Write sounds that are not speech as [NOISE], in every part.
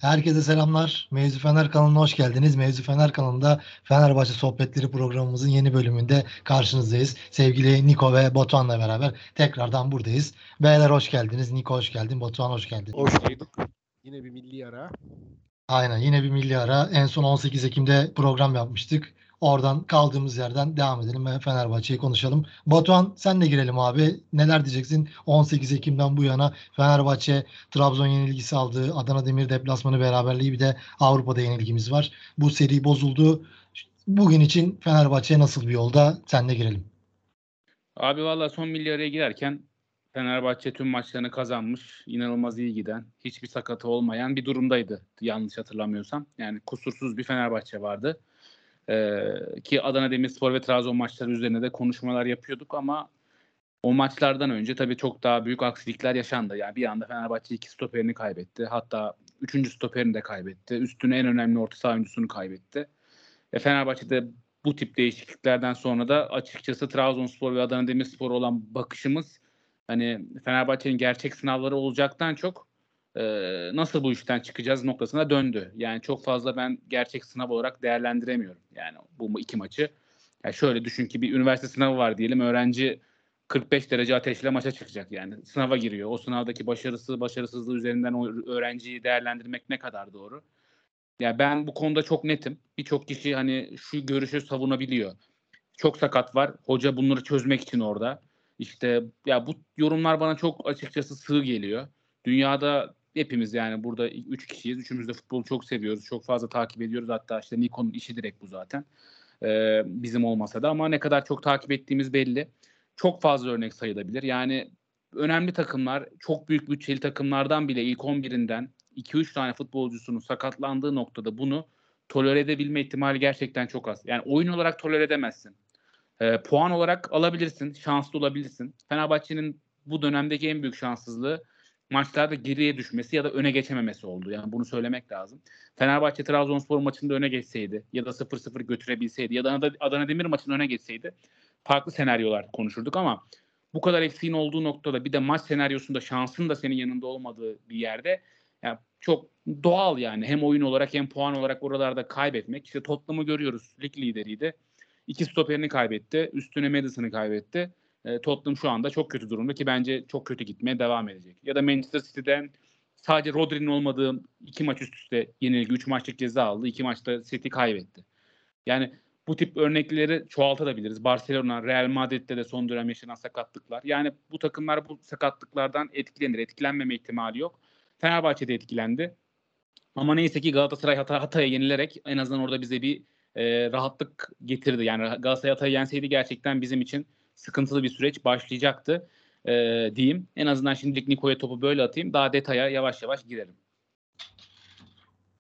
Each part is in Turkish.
Herkese selamlar. Mevzu Fener kanalına hoş geldiniz. Mevzu Fener kanalında Fenerbahçe Sohbetleri programımızın yeni bölümünde karşınızdayız. Sevgili Niko ve Batuhan'la beraber tekrardan buradayız. Beyler hoş geldiniz. Niko hoş geldin. Batuhan hoş geldin. Hoş bulduk. Yine bir milli ara. Aynen yine bir milli ara. En son 18 Ekim'de program yapmıştık. Oradan kaldığımız yerden devam edelim ve Fenerbahçe'yi konuşalım. Batuhan senle girelim abi. Neler diyeceksin? 18 Ekim'den bu yana Fenerbahçe Trabzon yenilgisi aldı. Adana Demir deplasmanı beraberliği bir de Avrupa'da yenilgimiz var. Bu seri bozuldu. Bugün için Fenerbahçe nasıl bir yolda? Senle girelim. Abi valla son milli araya girerken Fenerbahçe tüm maçlarını kazanmış. inanılmaz iyi giden, hiçbir sakatı olmayan bir durumdaydı yanlış hatırlamıyorsam. Yani kusursuz bir Fenerbahçe vardı. Ee, ki Adana Demirspor ve Trabzon maçları üzerine de konuşmalar yapıyorduk ama o maçlardan önce tabii çok daha büyük aksilikler yaşandı. Yani bir anda Fenerbahçe iki stoperini kaybetti. Hatta üçüncü stoperini de kaybetti. Üstüne en önemli orta saha oyuncusunu kaybetti. E Fenerbahçe'de bu tip değişikliklerden sonra da açıkçası Trabzonspor ve Adana Demirspor olan bakışımız hani Fenerbahçe'nin gerçek sınavları olacaktan çok e, nasıl bu işten çıkacağız noktasına döndü. Yani çok fazla ben gerçek sınav olarak değerlendiremiyorum. Yani bu iki maçı. Yani şöyle düşün ki bir üniversite sınavı var diyelim. Öğrenci 45 derece ateşle maça çıkacak yani. Sınava giriyor. O sınavdaki başarısı, başarısızlığı üzerinden o öğrenciyi değerlendirmek ne kadar doğru? Ya yani ben bu konuda çok netim. Birçok kişi hani şu görüşü savunabiliyor. Çok sakat var. Hoca bunları çözmek için orada. İşte ya bu yorumlar bana çok açıkçası sığ geliyor. Dünyada hepimiz yani burada üç kişiyiz. Üçümüz de futbolu çok seviyoruz. Çok fazla takip ediyoruz. Hatta işte Nikon'un işi direkt bu zaten. Ee, bizim olmasa da ama ne kadar çok takip ettiğimiz belli. Çok fazla örnek sayılabilir. Yani önemli takımlar, çok büyük bütçeli takımlardan bile ilk 11'inden 2-3 tane futbolcusunun sakatlandığı noktada bunu tolere edebilme ihtimali gerçekten çok az. Yani oyun olarak tolere edemezsin. Ee, puan olarak alabilirsin, şanslı olabilirsin. Fenerbahçe'nin bu dönemdeki en büyük şanssızlığı maçlarda geriye düşmesi ya da öne geçememesi oldu. Yani bunu söylemek lazım. Fenerbahçe Trabzonspor maçında öne geçseydi ya da 0-0 götürebilseydi ya da Adana, Adana Demir maçında öne geçseydi farklı senaryolar konuşurduk ama bu kadar eksiğin olduğu noktada bir de maç senaryosunda şansın da senin yanında olmadığı bir yerde yani çok doğal yani hem oyun olarak hem puan olarak oralarda kaybetmek. İşte Tottenham'ı görüyoruz lig lideriydi. İki stoperini kaybetti. Üstüne Madison'ı kaybetti e, Tottenham şu anda çok kötü durumda ki bence çok kötü gitmeye devam edecek. Ya da Manchester City'den sadece Rodri'nin olmadığı iki maç üst üste yenilgi, üç maçlık ceza aldı. iki maçta City kaybetti. Yani bu tip örnekleri çoğaltabiliriz. Barcelona, Real Madrid'de de son dönem yaşanan sakatlıklar. Yani bu takımlar bu sakatlıklardan etkilenir. Etkilenmeme ihtimali yok. Fenerbahçe de etkilendi. Ama neyse ki Galatasaray Hatay, Hatay'a yenilerek en azından orada bize bir e, rahatlık getirdi. Yani Galatasaray Hatay'ı yenseydi gerçekten bizim için sıkıntılı bir süreç başlayacaktı e, diyeyim. En azından şimdilik Niko'ya topu böyle atayım. Daha detaya yavaş yavaş girelim.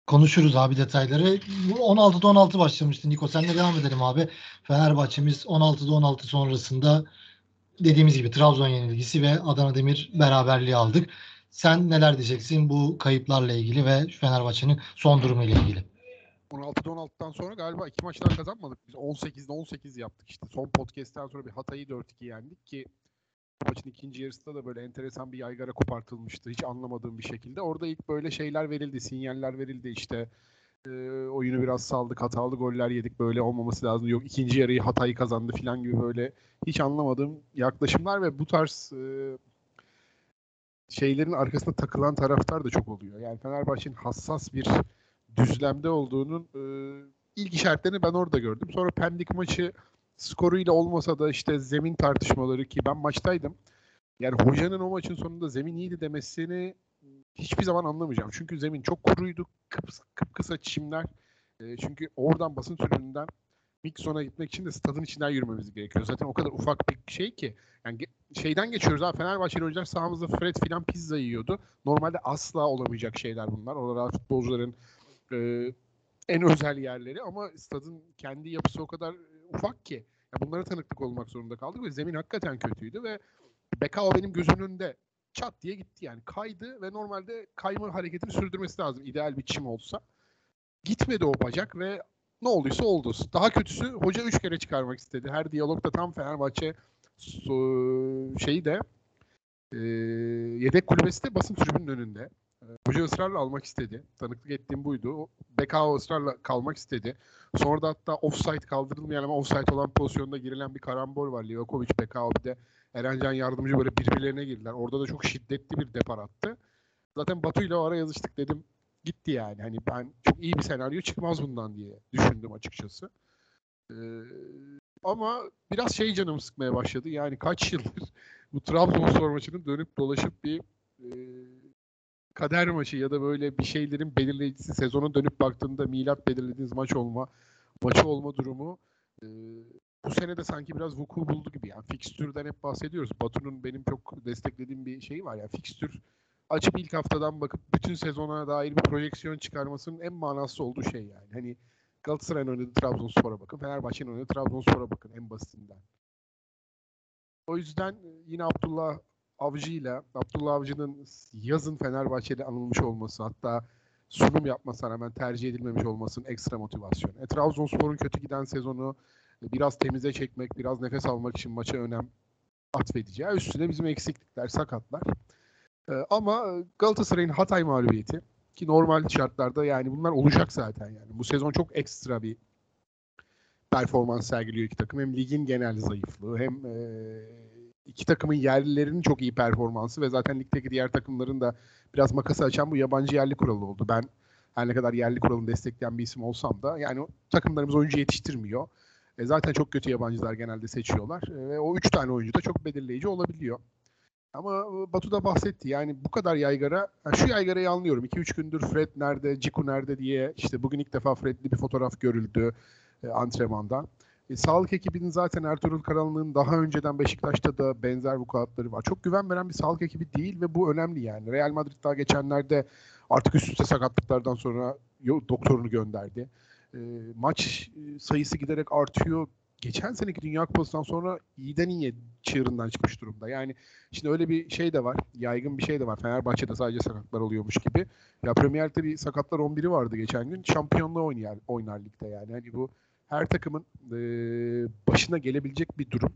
Konuşuruz abi detayları. 16'da 16 başlamıştı Niko. Senle devam edelim abi. Fenerbahçe'miz 16'da 16 sonrasında dediğimiz gibi Trabzon yenilgisi ve Adana Demir beraberliği aldık. Sen neler diyeceksin bu kayıplarla ilgili ve Fenerbahçe'nin son durumu ile ilgili? 16'da 16'dan sonra galiba iki maçtan kazanmadık. Biz 18'de 18 yaptık işte. Son podcast'ten sonra bir Hatay'ı 4-2 yendik ki maçın ikinci yarısında da böyle enteresan bir yaygara kopartılmıştı. Hiç anlamadığım bir şekilde. Orada ilk böyle şeyler verildi, sinyaller verildi işte. E, oyunu biraz saldık, hatalı goller yedik. Böyle olmaması lazım. Yok ikinci yarıyı Hatay kazandı falan gibi böyle hiç anlamadığım yaklaşımlar ve bu tarz e, şeylerin arkasında takılan taraftar da çok oluyor. Yani Fenerbahçe'nin hassas bir düzlemde olduğunun e, ilk işaretlerini ben orada gördüm. Sonra Pendik maçı skoruyla olmasa da işte zemin tartışmaları ki ben maçtaydım. Yani hocanın o maçın sonunda zemin iyiydi demesini hiçbir zaman anlamayacağım. Çünkü zemin çok kuruydu. Kıp, kıpkısa çimler. E, çünkü oradan basın tribününden Mikson'a gitmek için de stadın içinden yürümemiz gerekiyor. Zaten o kadar ufak bir şey ki. Yani şeyden geçiyoruz abi. Fenerbahçeli oyuncular sahamızda Fred filan pizza yiyordu. Normalde asla olamayacak şeyler bunlar. Orada futbolcuların e, en özel yerleri ama stadın kendi yapısı o kadar ufak ki ya bunlara tanıklık olmak zorunda kaldık ve zemin hakikaten kötüydü ve Bekao benim gözümün önünde çat diye gitti yani kaydı ve normalde kayma hareketini sürdürmesi lazım ideal bir çim olsa. Gitmedi o bacak ve ne olduysa oldu. Daha kötüsü hoca üç kere çıkarmak istedi. Her diyalogda tam Fenerbahçe şeyi de e, yedek kulübesi de basın tribünün önünde. Hoca ısrarla almak istedi. Tanıklık ettiğim buydu. Bekao ısrarla kalmak istedi. Sonra da hatta offside kaldırılmayan ama offside olan pozisyonda girilen bir karambol var. Livakovic, Bekao bir de Erencan yardımcı böyle birbirlerine girdiler. Orada da çok şiddetli bir depar attı. Zaten Batu ile ara yazıştık dedim. Gitti yani. Hani ben çok iyi bir senaryo çıkmaz bundan diye düşündüm açıkçası. Ee, ama biraz şey canım sıkmaya başladı. Yani kaç yıldır [LAUGHS] bu Trabzonspor maçının dönüp dolaşıp bir e, kader maçı ya da böyle bir şeylerin belirleyicisi sezona dönüp baktığında milat belirlediğiniz maç olma maçı olma durumu e, bu sene de sanki biraz vuku buldu gibi. Yani fikstürden hep bahsediyoruz. Batu'nun benim çok desteklediğim bir şeyi var. Yani fikstür açıp ilk haftadan bakıp bütün sezona dair bir projeksiyon çıkarmasının en manası olduğu şey yani. Hani Galatasaray'ın oynadığı Trabzonspor'a bakın. Fenerbahçe'nin oynadığı Trabzonspor'a bakın en basitinden. O yüzden yine Abdullah Avcı ile Abdullah Avcı'nın yazın Fenerbahçe'de anılmış olması hatta sunum yapmasına rağmen tercih edilmemiş olmasının ekstra motivasyon. E, Trabzonspor'un kötü giden sezonu biraz temize çekmek, biraz nefes almak için maça önem atfedeceği. Üstüne bizim eksiklikler, sakatlar. E, ama Galatasaray'ın Hatay mağlubiyeti ki normal şartlarda yani bunlar olacak zaten yani. Bu sezon çok ekstra bir performans sergiliyor iki takım. Hem ligin genel zayıflığı hem e, iki takımın yerlilerinin çok iyi performansı ve zaten ligdeki diğer takımların da biraz makası açan bu yabancı yerli kuralı oldu. Ben her ne kadar yerli kuralını destekleyen bir isim olsam da yani takımlarımız oyuncu yetiştirmiyor. E, zaten çok kötü yabancılar genelde seçiyorlar. E, ve o üç tane oyuncu da çok belirleyici olabiliyor. Ama e, Batu da bahsetti. Yani bu kadar yaygara, yani şu yaygarayı anlıyorum. 2-3 gündür Fred nerede, Ciku nerede diye işte bugün ilk defa Fred'li bir fotoğraf görüldü e, antrenmanda. E, sağlık ekibinin zaten Ertuğrul Karanlık'ın daha önceden Beşiktaş'ta da benzer vukuatları var. Çok güven veren bir sağlık ekibi değil ve bu önemli yani. Real Madrid daha geçenlerde artık üst üste sakatlıklardan sonra doktorunu gönderdi. E, maç e, sayısı giderek artıyor. Geçen seneki Dünya Kupası'ndan sonra iyiden iyiye çığırından çıkmış durumda. Yani şimdi öyle bir şey de var. Yaygın bir şey de var. Fenerbahçe'de sadece sakatlar oluyormuş gibi. Ya Premier Lig'de bir sakatlar 11'i vardı geçen gün. Şampiyonluğa oynar, oynar ligde yani. Hani bu her takımın e, başına gelebilecek bir durum.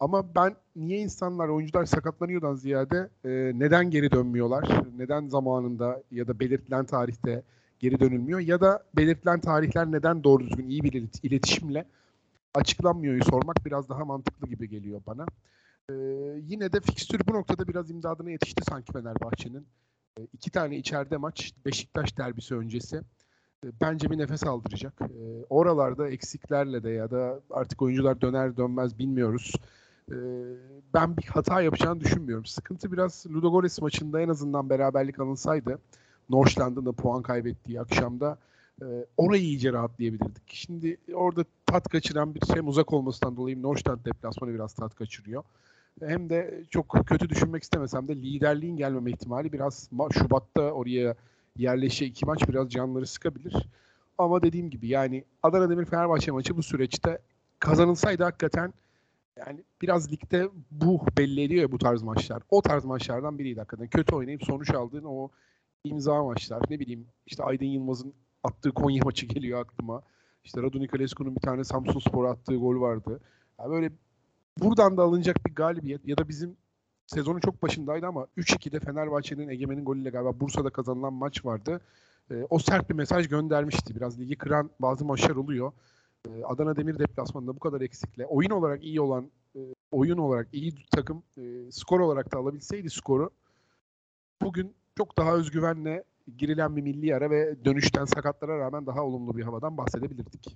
Ama ben niye insanlar, oyuncular sakatlanıyordan ziyade e, neden geri dönmüyorlar? Neden zamanında ya da belirtilen tarihte geri dönülmüyor? Ya da belirtilen tarihler neden doğru düzgün iyi bir iletişimle açıklanmıyor sormak biraz daha mantıklı gibi geliyor bana. E, yine de fikstür bu noktada biraz imdadına yetişti sanki Fenerbahçe'nin. E, iki tane içeride maç Beşiktaş derbisi öncesi bence bir nefes aldıracak. E, oralarda eksiklerle de ya da artık oyuncular döner dönmez bilmiyoruz. E, ben bir hata yapacağını düşünmüyorum. Sıkıntı biraz Ludogorets maçında en azından beraberlik alınsaydı Norşland'ın da puan kaybettiği akşamda e, orayı iyice rahatlayabilirdik. Şimdi orada tat kaçıran bir hem uzak olmasından dolayı Norşland deplasmanı biraz tat kaçırıyor. Hem de çok kötü düşünmek istemesem de liderliğin gelmeme ihtimali biraz Şubat'ta oraya yerleşe iki maç biraz canları sıkabilir. Ama dediğim gibi yani Adana Demir Fenerbahçe maçı bu süreçte kazanılsaydı hakikaten yani biraz ligde bu belli ediyor ya bu tarz maçlar. O tarz maçlardan biriydi hakikaten. Kötü oynayıp sonuç aldığın o imza maçlar. Ne bileyim işte Aydın Yılmaz'ın attığı Konya maçı geliyor aklıma. İşte Radu Niculescu'nun bir tane Samsun Spor attığı gol vardı. Yani böyle buradan da alınacak bir galibiyet ya da bizim sezonun çok başındaydı ama 3-2'de Fenerbahçe'nin Egemen'in golüyle galiba Bursa'da kazanılan maç vardı. E, o sert bir mesaj göndermişti. Biraz ligi kıran bazı maçlar oluyor. E, Adana Demir deplasmanında bu kadar eksikle oyun olarak iyi olan e, oyun olarak iyi takım e, skor olarak da alabilseydi skoru bugün çok daha özgüvenle girilen bir milli ara ve dönüşten sakatlara rağmen daha olumlu bir havadan bahsedebilirdik.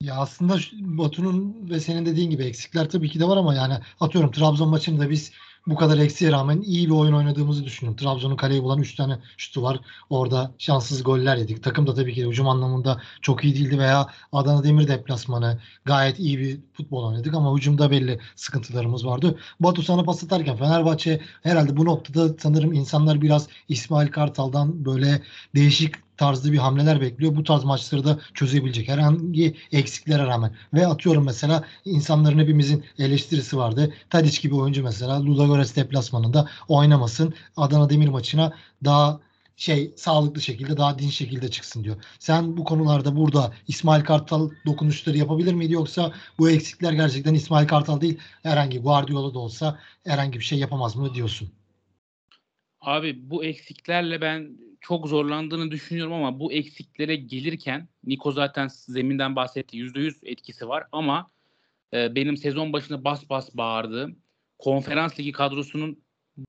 Ya aslında Batu'nun ve senin dediğin gibi eksikler tabii ki de var ama yani atıyorum Trabzon maçında biz bu kadar eksiğe rağmen iyi bir oyun oynadığımızı düşünüyorum. Trabzon'un kaleyi bulan 3 tane şutu var. Orada şanssız goller yedik. Takım da tabii ki hücum anlamında çok iyi değildi veya Adana Demir deplasmanı gayet iyi bir futbol oynadık ama hücumda belli sıkıntılarımız vardı. Batu sana pas atarken Fenerbahçe herhalde bu noktada sanırım insanlar biraz İsmail Kartal'dan böyle değişik tarzda bir hamleler bekliyor. Bu tarz maçları da çözebilecek herhangi eksiklere rağmen. Ve atıyorum mesela insanların hepimizin eleştirisi vardı. Tadic gibi oyuncu mesela Ludogorets deplasmanında oynamasın. Adana Demir maçına daha şey sağlıklı şekilde daha dinç şekilde çıksın diyor. Sen bu konularda burada İsmail Kartal dokunuşları yapabilir miydi yoksa bu eksikler gerçekten İsmail Kartal değil herhangi Guardiola da olsa herhangi bir şey yapamaz mı diyorsun? Abi bu eksiklerle ben çok zorlandığını düşünüyorum ama bu eksiklere gelirken Niko zaten zeminden bahsetti. %100 etkisi var ama e, benim sezon başında bas bas bağırdığım konferans ligi kadrosunun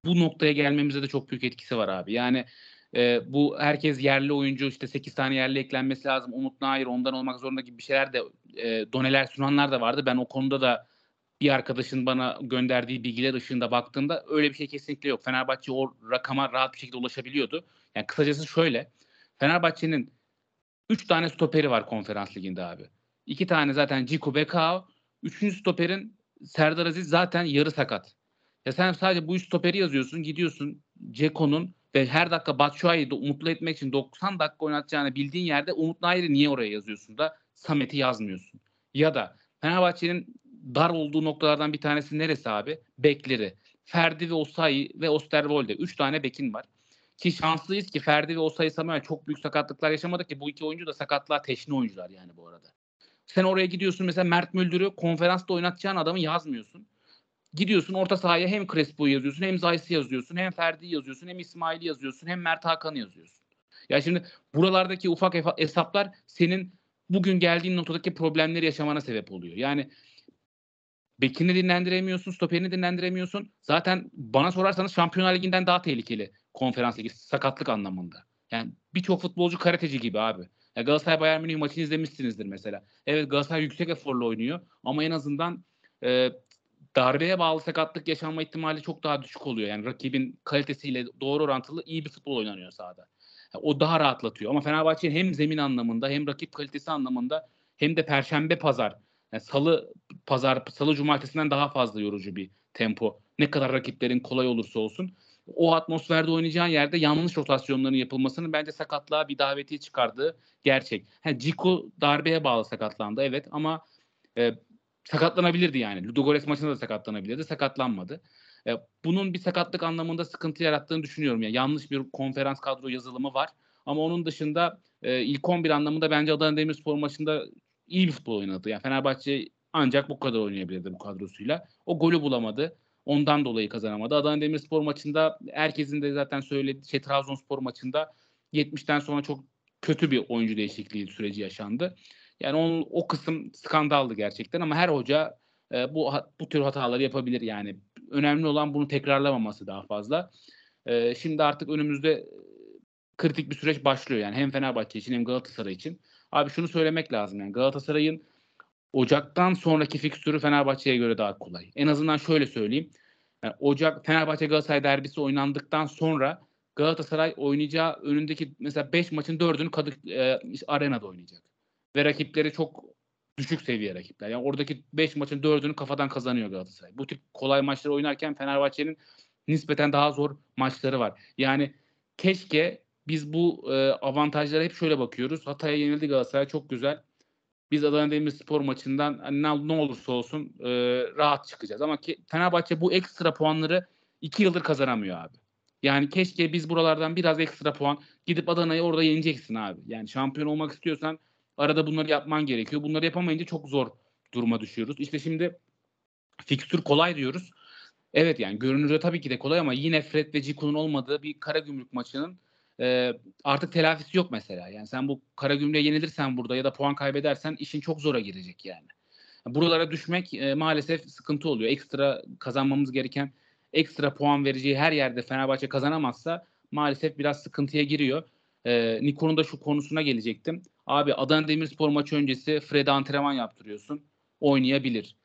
bu noktaya gelmemize de çok büyük etkisi var abi. Yani e, bu herkes yerli oyuncu işte 8 tane yerli eklenmesi lazım. Umut Nair ondan olmak zorunda gibi bir şeyler de e, doneler sunanlar da vardı. Ben o konuda da bir arkadaşın bana gönderdiği bilgiler ışığında baktığımda öyle bir şey kesinlikle yok. Fenerbahçe o rakama rahat bir şekilde ulaşabiliyordu. Yani kısacası şöyle. Fenerbahçe'nin 3 tane stoperi var konferans liginde abi. 2 tane zaten Ciku Bekao. Üçüncü stoperin Serdar Aziz zaten yarı sakat. Ya sen sadece bu üç stoperi yazıyorsun. Gidiyorsun Ceko'nun ve her dakika Batshuayi'yi de umutlu etmek için 90 dakika oynatacağını bildiğin yerde Umut Nayir'i niye oraya yazıyorsun da Samet'i yazmıyorsun? Ya da Fenerbahçe'nin dar olduğu noktalardan bir tanesi neresi abi? Bekleri. Ferdi ve Osayi ve Osterwolde. Üç tane bekin var. Ki şanslıyız ki Ferdi ve Osayi Samuel çok büyük sakatlıklar yaşamadı ki bu iki oyuncu da sakatlığa teşne oyuncular yani bu arada. Sen oraya gidiyorsun mesela Mert Müldür'ü konferansta oynatacağın adamı yazmıyorsun. Gidiyorsun orta sahaya hem Crespo'yu yazıyorsun hem Zayt'ı yazıyorsun hem Ferdi'yi yazıyorsun hem İsmail'i yazıyorsun hem Mert Hakan'ı yazıyorsun. Ya şimdi buralardaki ufak hesaplar senin bugün geldiğin noktadaki problemleri yaşamana sebep oluyor. Yani bekini dinlendiremiyorsun, stoperini dinlendiremiyorsun. Zaten bana sorarsanız Şampiyonlar Ligi'nden daha tehlikeli konferans ligi sakatlık anlamında. Yani birçok futbolcu karateci gibi abi. Ya Galatasaray Bayern Münih maçını izlemişsinizdir mesela. Evet Galatasaray yüksek eforla oynuyor ama en azından e, darbeye bağlı sakatlık yaşanma ihtimali çok daha düşük oluyor. Yani rakibin kalitesiyle doğru orantılı iyi bir futbol oynanıyor sahada. Yani o daha rahatlatıyor. Ama Fenerbahçe hem zemin anlamında hem rakip kalitesi anlamında hem de perşembe pazar yani salı pazar salı cumartesinden daha fazla yorucu bir tempo. Ne kadar rakiplerin kolay olursa olsun o atmosferde oynayacağın yerde yanlış rotasyonların yapılmasının bence sakatlığa bir daveti çıkardığı gerçek. Ha, Ciku darbeye bağlı sakatlandı evet ama e, sakatlanabilirdi yani. Ludogorets maçında da sakatlanabilirdi. Sakatlanmadı. E, bunun bir sakatlık anlamında sıkıntı yarattığını düşünüyorum. Yani yanlış bir konferans kadro yazılımı var. Ama onun dışında e, ilk 11 anlamında bence Adana Demirspor maçında iyi bir futbol oynadı. Yani Fenerbahçe ancak bu kadar oynayabilirdi bu kadrosuyla. O golü bulamadı. Ondan dolayı kazanamadı. Adana Demirspor maçında herkesin de zaten söylediği şey Trabzonspor maçında 70'ten sonra çok kötü bir oyuncu değişikliği süreci yaşandı. Yani onun, o kısım skandaldı gerçekten ama her hoca e, bu bu tür hataları yapabilir yani. Önemli olan bunu tekrarlamaması daha fazla. E, şimdi artık önümüzde kritik bir süreç başlıyor yani hem Fenerbahçe için hem Galatasaray için. Abi şunu söylemek lazım yani Galatasaray'ın Ocak'tan sonraki fikstürü Fenerbahçe'ye göre daha kolay. En azından şöyle söyleyeyim. Yani Ocak Fenerbahçe Galatasaray derbisi oynandıktan sonra Galatasaray oynayacağı önündeki mesela 5 maçın 4'ünü Kadık e, arenada oynayacak. Ve rakipleri çok düşük seviye rakipler. Yani oradaki 5 maçın 4'ünü kafadan kazanıyor Galatasaray. Bu tip kolay maçları oynarken Fenerbahçe'nin nispeten daha zor maçları var. Yani keşke biz bu e, avantajlara hep şöyle bakıyoruz. Hatay'a yenildi Galatasaray çok güzel. Biz Adana Demirspor maçından hani ne, ne olursa olsun e, rahat çıkacağız. Ama ki, Fenerbahçe bu ekstra puanları iki yıldır kazanamıyor abi. Yani keşke biz buralardan biraz ekstra puan gidip Adana'yı orada yeneceksin abi. Yani şampiyon olmak istiyorsan arada bunları yapman gerekiyor. Bunları yapamayınca çok zor duruma düşüyoruz. İşte şimdi fikstür kolay diyoruz. Evet yani görünürde tabii ki de kolay ama yine Fred ve Ciku'nun olmadığı bir Karagümrük maçının e, artık telafisi yok mesela. Yani sen bu Karagümrük'e yenilirsen burada ya da puan kaybedersen işin çok zora girecek yani. Buralara düşmek e, maalesef sıkıntı oluyor. Ekstra kazanmamız gereken ekstra puan vereceği her yerde Fenerbahçe kazanamazsa maalesef biraz sıkıntıya giriyor. E, Niko'nun da şu konusuna gelecektim. Abi Adana Demirspor maçı öncesi Fred'e antrenman yaptırıyorsun. Oynayabilir.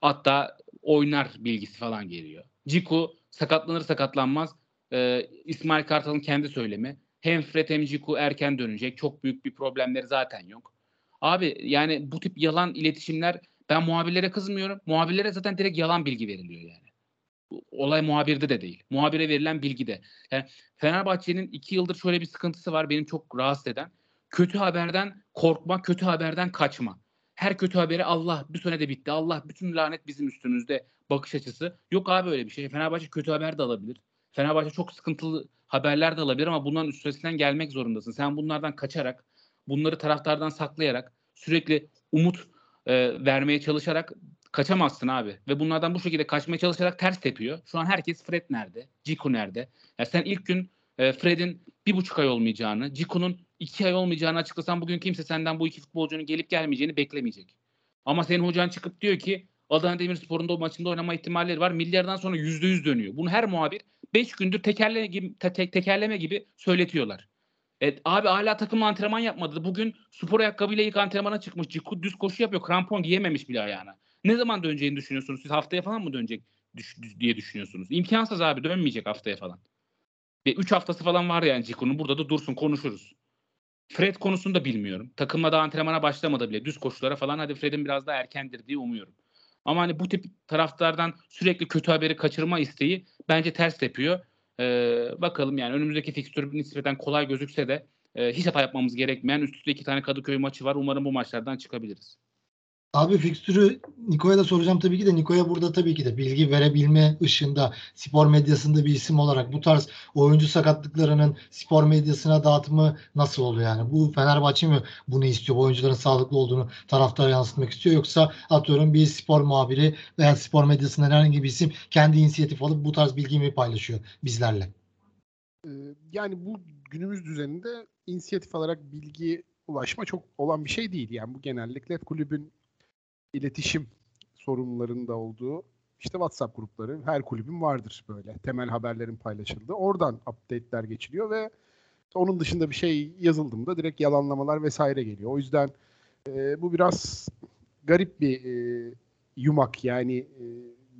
Hatta oynar bilgisi falan geliyor. Ciku sakatlanır sakatlanmaz e, İsmail Kartal'ın kendi söylemi. Hem Fred hem Ciku erken dönecek. Çok büyük bir problemleri zaten yok. Abi yani bu tip yalan iletişimler ben muhabirlere kızmıyorum. Muhabirlere zaten direkt yalan bilgi veriliyor yani. Olay muhabirde de değil. Muhabire verilen bilgide. Yani Fenerbahçe'nin iki yıldır şöyle bir sıkıntısı var benim çok rahatsız eden. Kötü haberden korkma, kötü haberden kaçma. Her kötü haberi Allah bir sene de bitti. Allah bütün lanet bizim üstümüzde bakış açısı. Yok abi öyle bir şey. Fenerbahçe kötü haber de alabilir. Fenerbahçe çok sıkıntılı haberler de alabilir ama bunların üstesinden gelmek zorundasın. Sen bunlardan kaçarak, bunları taraftardan saklayarak, sürekli umut e, vermeye çalışarak Kaçamazsın abi. Ve bunlardan bu şekilde kaçmaya çalışarak ters tepiyor. Şu an herkes Fred nerede? Ciku nerede? Ya sen ilk gün e, Fred'in bir buçuk ay olmayacağını, Ciku'nun iki ay olmayacağını açıklasan bugün kimse senden bu iki futbolcunun gelip gelmeyeceğini beklemeyecek. Ama senin hocan çıkıp diyor ki Adana Demirspor'un da o maçında oynama ihtimalleri var. Milyardan sonra yüzde yüz dönüyor. Bunu her muhabir 5 gündür tekerleme gibi, te- te- tekerleme gibi söyletiyorlar. Evet, abi hala takımla antrenman yapmadı. Bugün spor ayakkabıyla ilk antrenmana çıkmış. Ciku düz koşu yapıyor. Krampon giyememiş bile ayağına. Ne zaman döneceğini düşünüyorsunuz? Siz haftaya falan mı dönecek diye düşünüyorsunuz? İmkansız abi dönmeyecek haftaya falan. Ve 3 haftası falan var yani Ciku'nun. Burada da dursun konuşuruz. Fred konusunu da bilmiyorum. Takımla da antrenmana başlamadı bile. Düz koşulara falan hadi Fred'in biraz daha erkendir diye umuyorum. Ama hani bu tip taraftardan sürekli kötü haberi kaçırma isteği bence ters tepiyor. Ee, bakalım yani önümüzdeki fikstür nispeten kolay gözükse de e, hiç hata yapmamız gerekmeyen üst üste iki tane Kadıköy maçı var. Umarım bu maçlardan çıkabiliriz. Abi fikstürü Niko'ya da soracağım tabii ki de Niko'ya burada tabii ki de bilgi verebilme ışığında spor medyasında bir isim olarak bu tarz oyuncu sakatlıklarının spor medyasına dağıtımı nasıl oluyor yani? Bu Fenerbahçe mi bunu istiyor? Bu oyuncuların sağlıklı olduğunu taraftara yansıtmak istiyor yoksa atıyorum bir spor muhabiri veya spor medyasından herhangi bir isim kendi inisiyatif alıp bu tarz bilgiyi mi paylaşıyor bizlerle? Ee, yani bu günümüz düzeninde inisiyatif alarak bilgi ulaşma çok olan bir şey değil. Yani bu genellikle kulübün iletişim sorunlarında olduğu işte WhatsApp grupları her kulübün vardır böyle. Temel haberlerin paylaşıldığı. Oradan update'ler geçiliyor ve onun dışında bir şey yazıldığında direkt yalanlamalar vesaire geliyor. O yüzden e, bu biraz garip bir e, yumak yani e,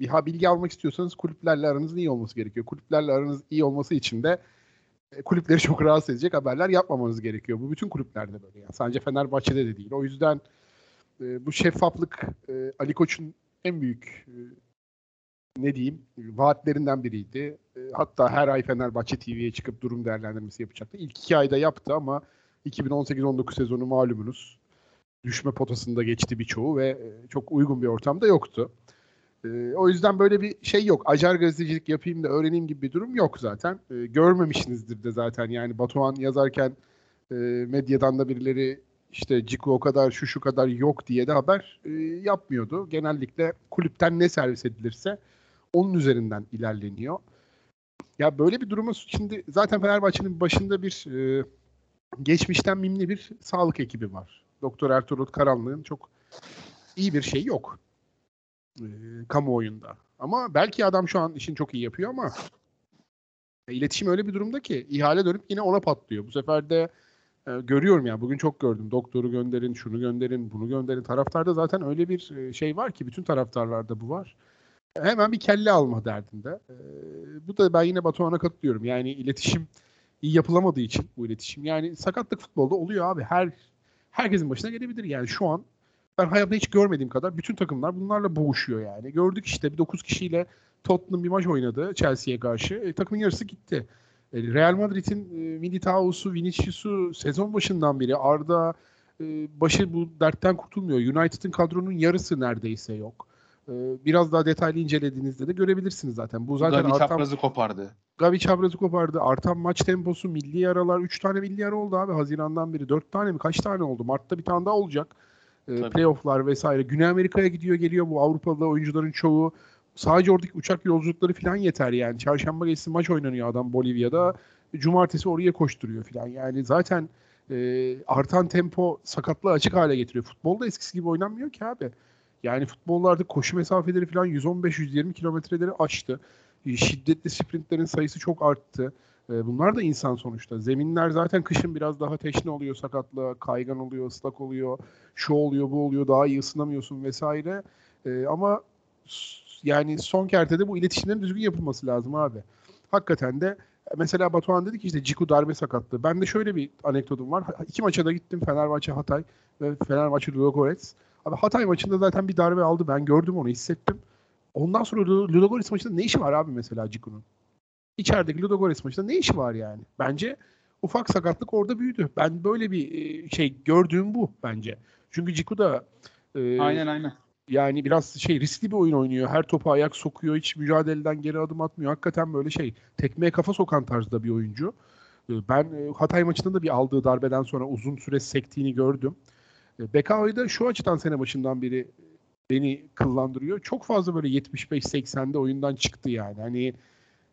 bir ha bilgi almak istiyorsanız kulüplerle aranızın iyi olması gerekiyor. Kulüplerle aranız iyi olması için de e, kulüpleri çok rahatsız edecek haberler yapmamanız gerekiyor. Bu bütün kulüplerde böyle yani. Sadece Fenerbahçe'de de değil. O yüzden e, bu şeffaflık e, Ali Koç'un en büyük e, ne diyeyim vaatlerinden biriydi. E, hatta her ay Fenerbahçe TV'ye çıkıp durum değerlendirmesi yapacaktı. İlk iki ayda yaptı ama 2018-19 sezonu malumunuz. Düşme potasında geçti birçoğu ve e, çok uygun bir ortamda yoktu. E, o yüzden böyle bir şey yok. Acar gazetecilik yapayım da öğreneyim gibi bir durum yok zaten. E, görmemişsinizdir de zaten. Yani Batuhan yazarken e, medyadan da birileri işte Ciku o kadar şu şu kadar yok diye de haber e, yapmıyordu. Genellikle kulüpten ne servis edilirse onun üzerinden ilerleniyor. Ya böyle bir durumu şimdi zaten Fenerbahçe'nin başında bir e, geçmişten mimli bir sağlık ekibi var. Doktor Ertuğrul Karanlık'ın çok iyi bir şey yok e, kamuoyunda. Ama belki adam şu an işini çok iyi yapıyor ama e, iletişim öyle bir durumda ki ihale dönüp yine ona patlıyor. Bu sefer de e, görüyorum ya bugün çok gördüm. Doktoru gönderin, şunu gönderin, bunu gönderin. Taraftarda zaten öyle bir e, şey var ki bütün taraftarlarda bu var. Hemen bir kelle alma derdinde. E, bu da ben yine Batuhan'a katılıyorum. Yani iletişim iyi yapılamadığı için bu iletişim. Yani sakatlık futbolda oluyor abi. Her herkesin başına gelebilir. Yani şu an ben hayatımda hiç görmediğim kadar bütün takımlar bunlarla boğuşuyor yani. Gördük işte bir 9 kişiyle Tottenham bir maç oynadı Chelsea'ye karşı. E, takımın yarısı gitti. E, Real Madrid'in e, Militao'su, Vinicius'u sezon başından beri Arda e, başı bu dertten kurtulmuyor. United'ın kadronun yarısı neredeyse yok. E, biraz daha detaylı incelediğinizde de görebilirsiniz zaten. Bu zaten Gavi artan, çaprazı kopardı. Gavi çaprazı kopardı. Artan maç temposu, milli yaralar. 3 tane milli yara oldu abi Haziran'dan beri. 4 tane mi? Kaç tane oldu? Mart'ta bir tane daha olacak. E, playoff'lar vesaire. Güney Amerika'ya gidiyor geliyor bu Avrupalı oyuncuların çoğu. Sadece oradaki uçak yolculukları falan yeter yani. Çarşamba gecesi maç oynanıyor adam Bolivya'da. Cumartesi oraya koşturuyor falan. Yani zaten e, artan tempo sakatlığı açık hale getiriyor. Futbolda eskisi gibi oynanmıyor ki abi. Yani futbolda artık koşu mesafeleri falan 115-120 kilometreleri aştı. E, Şiddetli sprintlerin sayısı çok arttı. E, Bunlar da insan sonuçta. Zeminler zaten kışın biraz daha teşne oluyor sakatlığa, kaygan oluyor, ıslak oluyor, şu oluyor, bu oluyor, daha iyi ısınamıyorsun vesaire. E, ama yani son kertede bu iletişimlerin düzgün yapılması lazım abi. Hakikaten de mesela Batuhan dedi ki işte Ciku darbe sakatlığı. Ben de şöyle bir anekdotum var. İki maça da gittim Fenerbahçe Hatay ve Fenerbahçe Ludogorets. Abi Hatay maçında zaten bir darbe aldı. Ben gördüm onu, hissettim. Ondan sonra Lu- Ludogorets maçında ne işi var abi mesela Ciku'nun? İçerideki Ludogorets maçında ne işi var yani? Bence ufak sakatlık orada büyüdü. Ben böyle bir e, şey gördüğüm bu bence. Çünkü Ciku da e, Aynen aynen. Yani biraz şey riskli bir oyun oynuyor. Her topa ayak sokuyor. Hiç mücadeleden geri adım atmıyor. Hakikaten böyle şey tekmeye kafa sokan tarzda bir oyuncu. E, Ben e, Hatay maçında da bir aldığı darbeden sonra uzun süre sektiğini gördüm. E, Bekao'yu da şu açıdan sene başından beri beni kıllandırıyor. Çok fazla böyle 75-80'de oyundan çıktı yani. Hani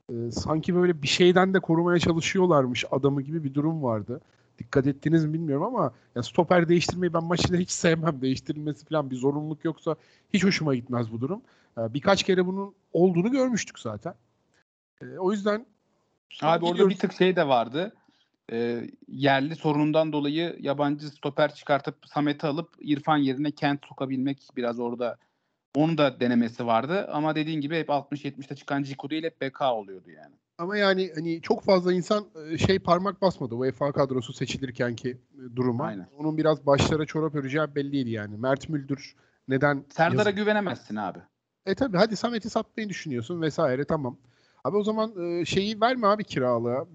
e, sanki böyle bir şeyden de korumaya çalışıyorlarmış adamı gibi bir durum vardı. Dikkat ettiniz mi bilmiyorum ama ya stoper değiştirmeyi ben maçında hiç sevmem. Değiştirilmesi falan bir zorunluluk yoksa hiç hoşuma gitmez bu durum. E, birkaç kere bunun olduğunu görmüştük zaten. E, o yüzden Abi orada gidiyoruz. bir tık şey de vardı. Ee, yerli sorunundan dolayı yabancı stoper çıkartıp Samet'i alıp İrfan yerine Kent sokabilmek biraz orada onu da denemesi vardı. Ama dediğin gibi hep 60-70'te çıkan Ciku değil hep BK oluyordu yani. Ama yani hani çok fazla insan şey parmak basmadı UEFA kadrosu seçilirken ki duruma. Aynen. Onun biraz başlara çorap öreceği belliydi yani. Mert Müldür neden Serdar'a yazık- güvenemezsin abi. E tabi hadi Samet'i satmayı düşünüyorsun vesaire tamam. Abi o zaman şeyi verme abi kiralığa.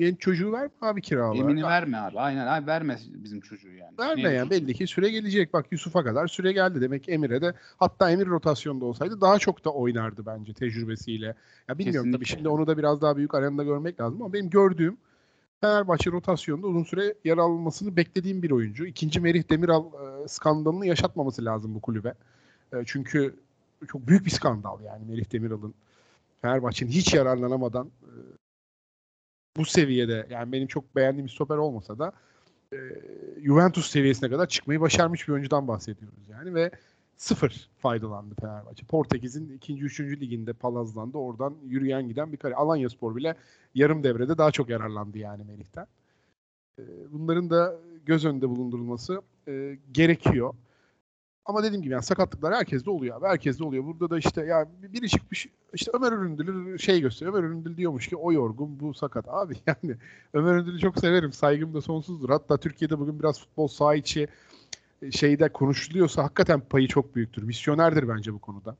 Genç çocuğu verme abi kiralığa. Emini verme abi. Aynen abi verme bizim çocuğu yani. Verme Ne yani belli ki süre gelecek. Bak Yusuf'a kadar süre geldi. Demek Emir'e de hatta Emir rotasyonda olsaydı daha çok da oynardı bence tecrübesiyle. Ya bilmiyorum tabii Kesinlikle. şimdi onu da biraz daha büyük arenada görmek lazım ama benim gördüğüm Fenerbahçe rotasyonda uzun süre yer almasını beklediğim bir oyuncu. İkinci Merih Demiral e, skandalını yaşatmaması lazım bu kulübe. E, çünkü çok büyük bir skandal yani Merih Demiral'ın Fenerbahçe'nin hiç yararlanamadan e, bu seviyede yani benim çok beğendiğim bir stoper olmasa da e, Juventus seviyesine kadar çıkmayı başarmış bir oyuncudan bahsediyoruz yani ve sıfır faydalandı Fenerbahçe. Portekiz'in ikinci, üçüncü liginde palazlandı. Oradan yürüyen giden bir kare. Alanya Spor bile yarım devrede daha çok yararlandı yani Melih'ten. E, bunların da göz önünde bulundurulması e, gerekiyor. Ama dediğim gibi yani sakatlıklar herkeste oluyor abi. Herkeste oluyor. Burada da işte ya biri çıkmış işte Ömer Üründül'ü şey gösteriyor. Ömer Üründül diyormuş ki o yorgun bu sakat. Abi [LAUGHS] yani Ömer Üründül'ü çok severim. Saygım da sonsuzdur. Hatta Türkiye'de bugün biraz futbol saha içi e, şeyde konuşuluyorsa hakikaten payı çok büyüktür. Misyonerdir bence bu konuda.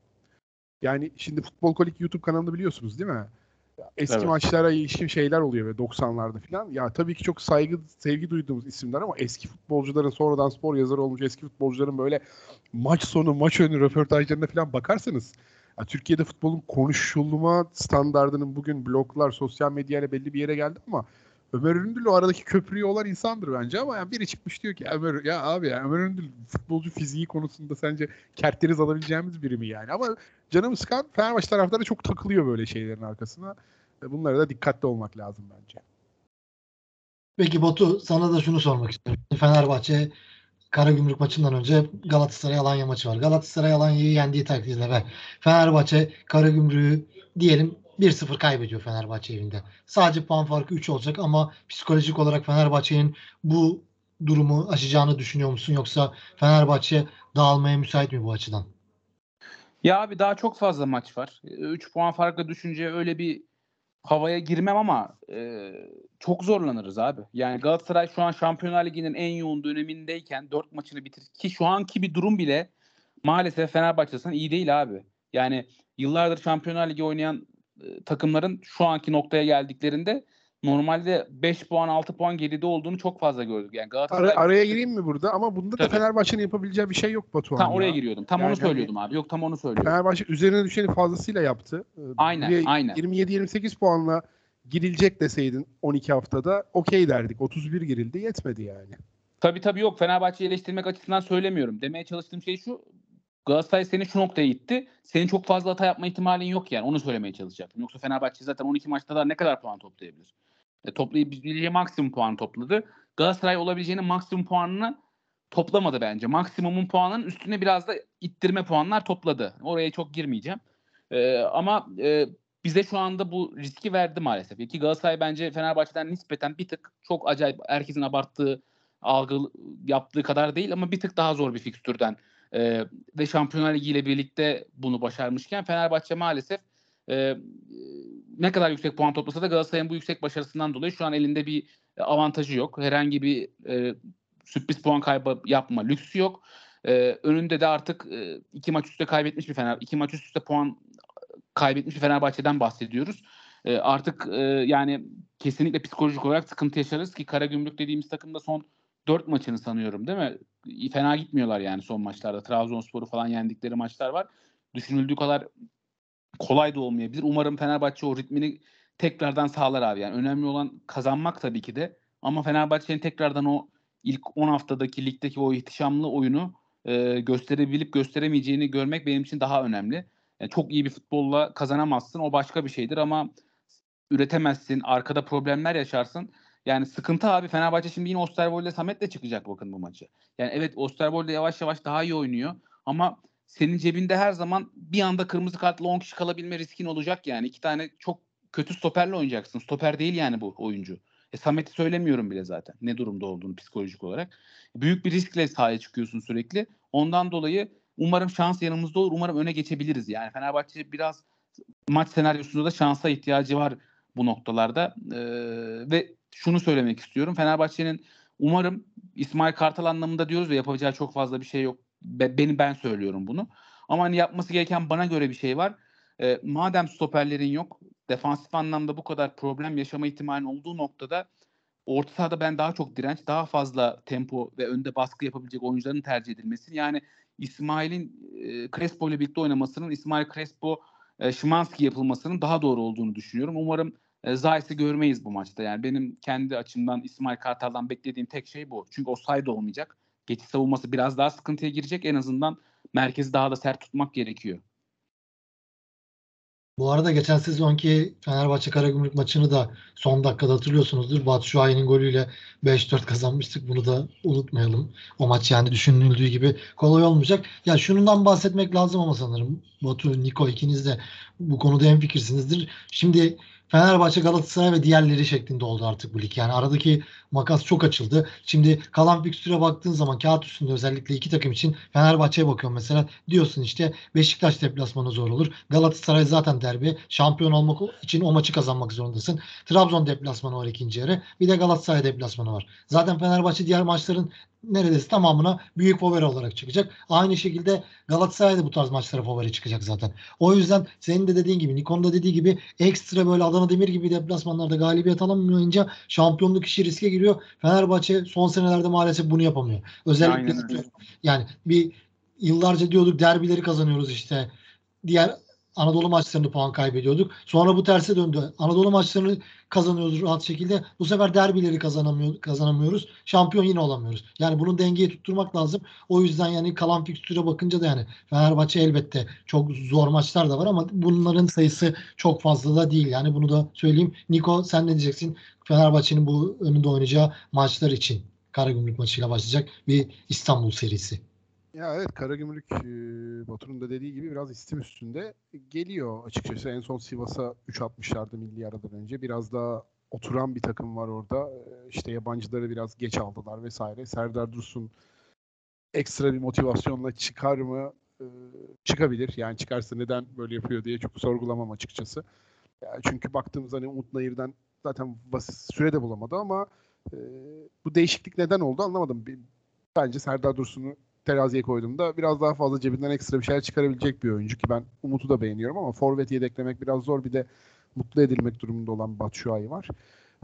Yani şimdi Futbol Kolik YouTube kanalını biliyorsunuz değil mi? Eski Evet. maçlara ilişkin şeyler oluyor ve 90'larda falan. Ya tabii ki çok saygı, sevgi duyduğumuz isimler ama eski futbolcuların sonradan spor yazarı olmuş eski futbolcuların böyle maç sonu, maç önü röportajlarına falan bakarsanız ya Türkiye'de futbolun konuşulma standardının bugün bloglar, sosyal medyayla belli bir yere geldi ama Ömer Üründül o aradaki köprüyü olan insandır bence ama yani biri çıkmış diyor ki Ömer ya abi ya Ömer Üründül futbolcu fiziği konusunda sence kerteriz alabileceğimiz biri mi yani? Ama canım sıkan Fenerbahçe taraftarı çok takılıyor böyle şeylerin arkasına. E, Bunlara da dikkatli olmak lazım bence. Peki Batu sana da şunu sormak istiyorum. Fenerbahçe Karagümrük maçından önce Galatasaray Alanya maçı var. Galatasaray Alanya'yı yendiği takdirde ve Fenerbahçe Karagümrük'ü diyelim 1-0 kaybediyor Fenerbahçe evinde. Sadece puan farkı 3 olacak ama psikolojik olarak Fenerbahçe'nin bu durumu aşacağını düşünüyor musun? Yoksa Fenerbahçe dağılmaya müsait mi bu açıdan? Ya abi daha çok fazla maç var. 3 puan farkla düşünce öyle bir havaya girmem ama e, çok zorlanırız abi. Yani Galatasaray şu an Şampiyonlar Ligi'nin en yoğun dönemindeyken 4 maçını bitir ki şu anki bir durum bile maalesef Fenerbahçe'den iyi değil abi. Yani yıllardır Şampiyonlar Ligi oynayan takımların şu anki noktaya geldiklerinde normalde 5 puan 6 puan geride olduğunu çok fazla gördük. Yani Galatasaray Ara- araya gireyim mi burada? Ama bunda da Tabii. Fenerbahçe'nin yapabileceği bir şey yok Batuhan tam ya. oraya giriyordum. Tam Yani onu hani- söylüyordum abi. Yok tam onu söylüyordum. Fenerbahçe üzerine düşeni fazlasıyla yaptı. Ee, Aynen, buraya aynen. 27-28 puanla girilecek deseydin 12 haftada okey derdik. 31 girildi yetmedi yani. Tabii tabii yok Fenerbahçe'yi eleştirmek açısından söylemiyorum. Demeye çalıştığım şey şu. Galatasaray seni şu noktaya itti. Senin çok fazla hata yapma ihtimalin yok yani. Onu söylemeye çalışacaktım. Yoksa Fenerbahçe zaten 12 maçta da ne kadar puan toplayabilir? E, toplayabileceği maksimum puan topladı. Galatasaray olabileceğinin maksimum puanını toplamadı bence. Maksimumun puanının üstüne biraz da ittirme puanlar topladı. Oraya çok girmeyeceğim. E, ama e, bize şu anda bu riski verdi maalesef. Ki Galatasaray bence Fenerbahçe'den nispeten bir tık çok acayip herkesin abarttığı algı yaptığı kadar değil ama bir tık daha zor bir fikstürden e, ve Şampiyonlar Ligi ile birlikte bunu başarmışken Fenerbahçe maalesef e, ne kadar yüksek puan toplasa da Galatasaray'ın bu yüksek başarısından dolayı şu an elinde bir avantajı yok. Herhangi bir e, sürpriz puan kaybı yapma lüksü yok. E, önünde de artık e, iki maç üstte kaybetmiş bir Fener, iki maç üst üste puan kaybetmiş bir Fenerbahçe'den bahsediyoruz. E, artık e, yani kesinlikle psikolojik olarak sıkıntı yaşarız ki Karagümrük dediğimiz takımda son 4 maçını sanıyorum değil mi? Fena gitmiyorlar yani son maçlarda. Trabzonspor'u falan yendikleri maçlar var. Düşünüldüğü kadar kolay da olmayabilir. Umarım Fenerbahçe o ritmini tekrardan sağlar abi. Yani önemli olan kazanmak tabii ki de. Ama Fenerbahçe'nin tekrardan o ilk 10 haftadaki ligdeki o ihtişamlı oyunu e, gösterebilip gösteremeyeceğini görmek benim için daha önemli. Yani çok iyi bir futbolla kazanamazsın o başka bir şeydir ama üretemezsin, arkada problemler yaşarsın. Yani sıkıntı abi Fenerbahçe şimdi yine Osterwold'le Samet'le çıkacak bakın bu maçı. Yani evet Osterwold yavaş yavaş daha iyi oynuyor ama senin cebinde her zaman bir anda kırmızı kartla 10 kişi kalabilme riskin olacak yani. iki tane çok kötü stoperle oynayacaksın. Stoper değil yani bu oyuncu. E, Samet'i söylemiyorum bile zaten ne durumda olduğunu psikolojik olarak. Büyük bir riskle sahaya çıkıyorsun sürekli. Ondan dolayı umarım şans yanımızda olur. Umarım öne geçebiliriz. Yani Fenerbahçe biraz maç senaryosunda da şansa ihtiyacı var bu noktalarda. Ee, ve şunu söylemek istiyorum. Fenerbahçe'nin umarım İsmail Kartal anlamında diyoruz ve yapacağı çok fazla bir şey yok. Be, benim ben söylüyorum bunu. Ama hani yapması gereken bana göre bir şey var. Ee, madem stoperlerin yok, defansif anlamda bu kadar problem yaşama ihtimalinin olduğu noktada orta sahada ben daha çok direnç, daha fazla tempo ve önde baskı yapabilecek oyuncuların tercih edilmesi. Yani İsmail'in e, Crespo ile birlikte oynamasının İsmail Crespo e, Şimanski yapılmasının daha doğru olduğunu düşünüyorum. Umarım e, Zayt'i görmeyiz bu maçta. Yani benim kendi açımdan İsmail Kartal'dan beklediğim tek şey bu. Çünkü o sayda olmayacak. Geçiş savunması biraz daha sıkıntıya girecek. En azından merkezi daha da sert tutmak gerekiyor. Bu arada geçen sezonki Fenerbahçe Karagümrük maçını da son dakikada hatırlıyorsunuzdur. Batu Şahin'in golüyle 5-4 kazanmıştık. Bunu da unutmayalım. O maç yani düşünüldüğü gibi kolay olmayacak. Ya şundan bahsetmek lazım ama sanırım Batu, Niko ikiniz de bu konuda en fikirsinizdir. Şimdi Fenerbahçe, Galatasaray ve diğerleri şeklinde oldu artık bu lig. Yani aradaki makas çok açıldı. Şimdi kalan fikstüre baktığın zaman kağıt üstünde özellikle iki takım için Fenerbahçe'ye bakıyorum mesela. Diyorsun işte Beşiktaş deplasmanı zor olur. Galatasaray zaten derbi. Şampiyon olmak için o maçı kazanmak zorundasın. Trabzon deplasmanı var ikinci yarı. Bir de Galatasaray deplasmanı var. Zaten Fenerbahçe diğer maçların neredeyse tamamına büyük favori olarak çıkacak. Aynı şekilde Galatasaray da bu tarz maçlara favori çıkacak zaten. O yüzden senin de dediğin gibi Nikon'un da dediği gibi ekstra böyle Adana Demir gibi deplasmanlarda galibiyet alamayınca şampiyonluk işi riske giriyor. Fenerbahçe son senelerde maalesef bunu yapamıyor. Özellikle yani bir yıllarca diyorduk derbileri kazanıyoruz işte. Diğer Anadolu maçlarında puan kaybediyorduk. Sonra bu terse döndü. Anadolu maçlarını kazanıyoruz rahat şekilde. Bu sefer derbileri kazanamıyor, kazanamıyoruz. Şampiyon yine olamıyoruz. Yani bunun dengeyi tutturmak lazım. O yüzden yani kalan fikstüre bakınca da yani Fenerbahçe elbette çok zor maçlar da var ama bunların sayısı çok fazla da değil. Yani bunu da söyleyeyim. Niko sen ne diyeceksin? Fenerbahçe'nin bu önünde oynayacağı maçlar için Karagümrük maçıyla başlayacak bir İstanbul serisi. Ya evet Karagümrük Batur'un da dediği gibi biraz istim üstünde geliyor açıkçası. En son Sivas'a 3 atmışlardı milli aradan önce. Biraz daha oturan bir takım var orada. İşte yabancıları biraz geç aldılar vesaire. Serdar Dursun ekstra bir motivasyonla çıkar mı? çıkabilir. Yani çıkarsa neden böyle yapıyor diye çok sorgulamam açıkçası. Çünkü baktığımız hani Umut Nayır'dan zaten basit süre de bulamadı ama bu değişiklik neden oldu anlamadım. Bence Serdar Dursun'u teraziye koyduğumda biraz daha fazla cebinden ekstra bir şeyler çıkarabilecek bir oyuncu ki ben Umut'u da beğeniyorum ama forvet yedeklemek biraz zor bir de mutlu edilmek durumunda olan Batshuayi var.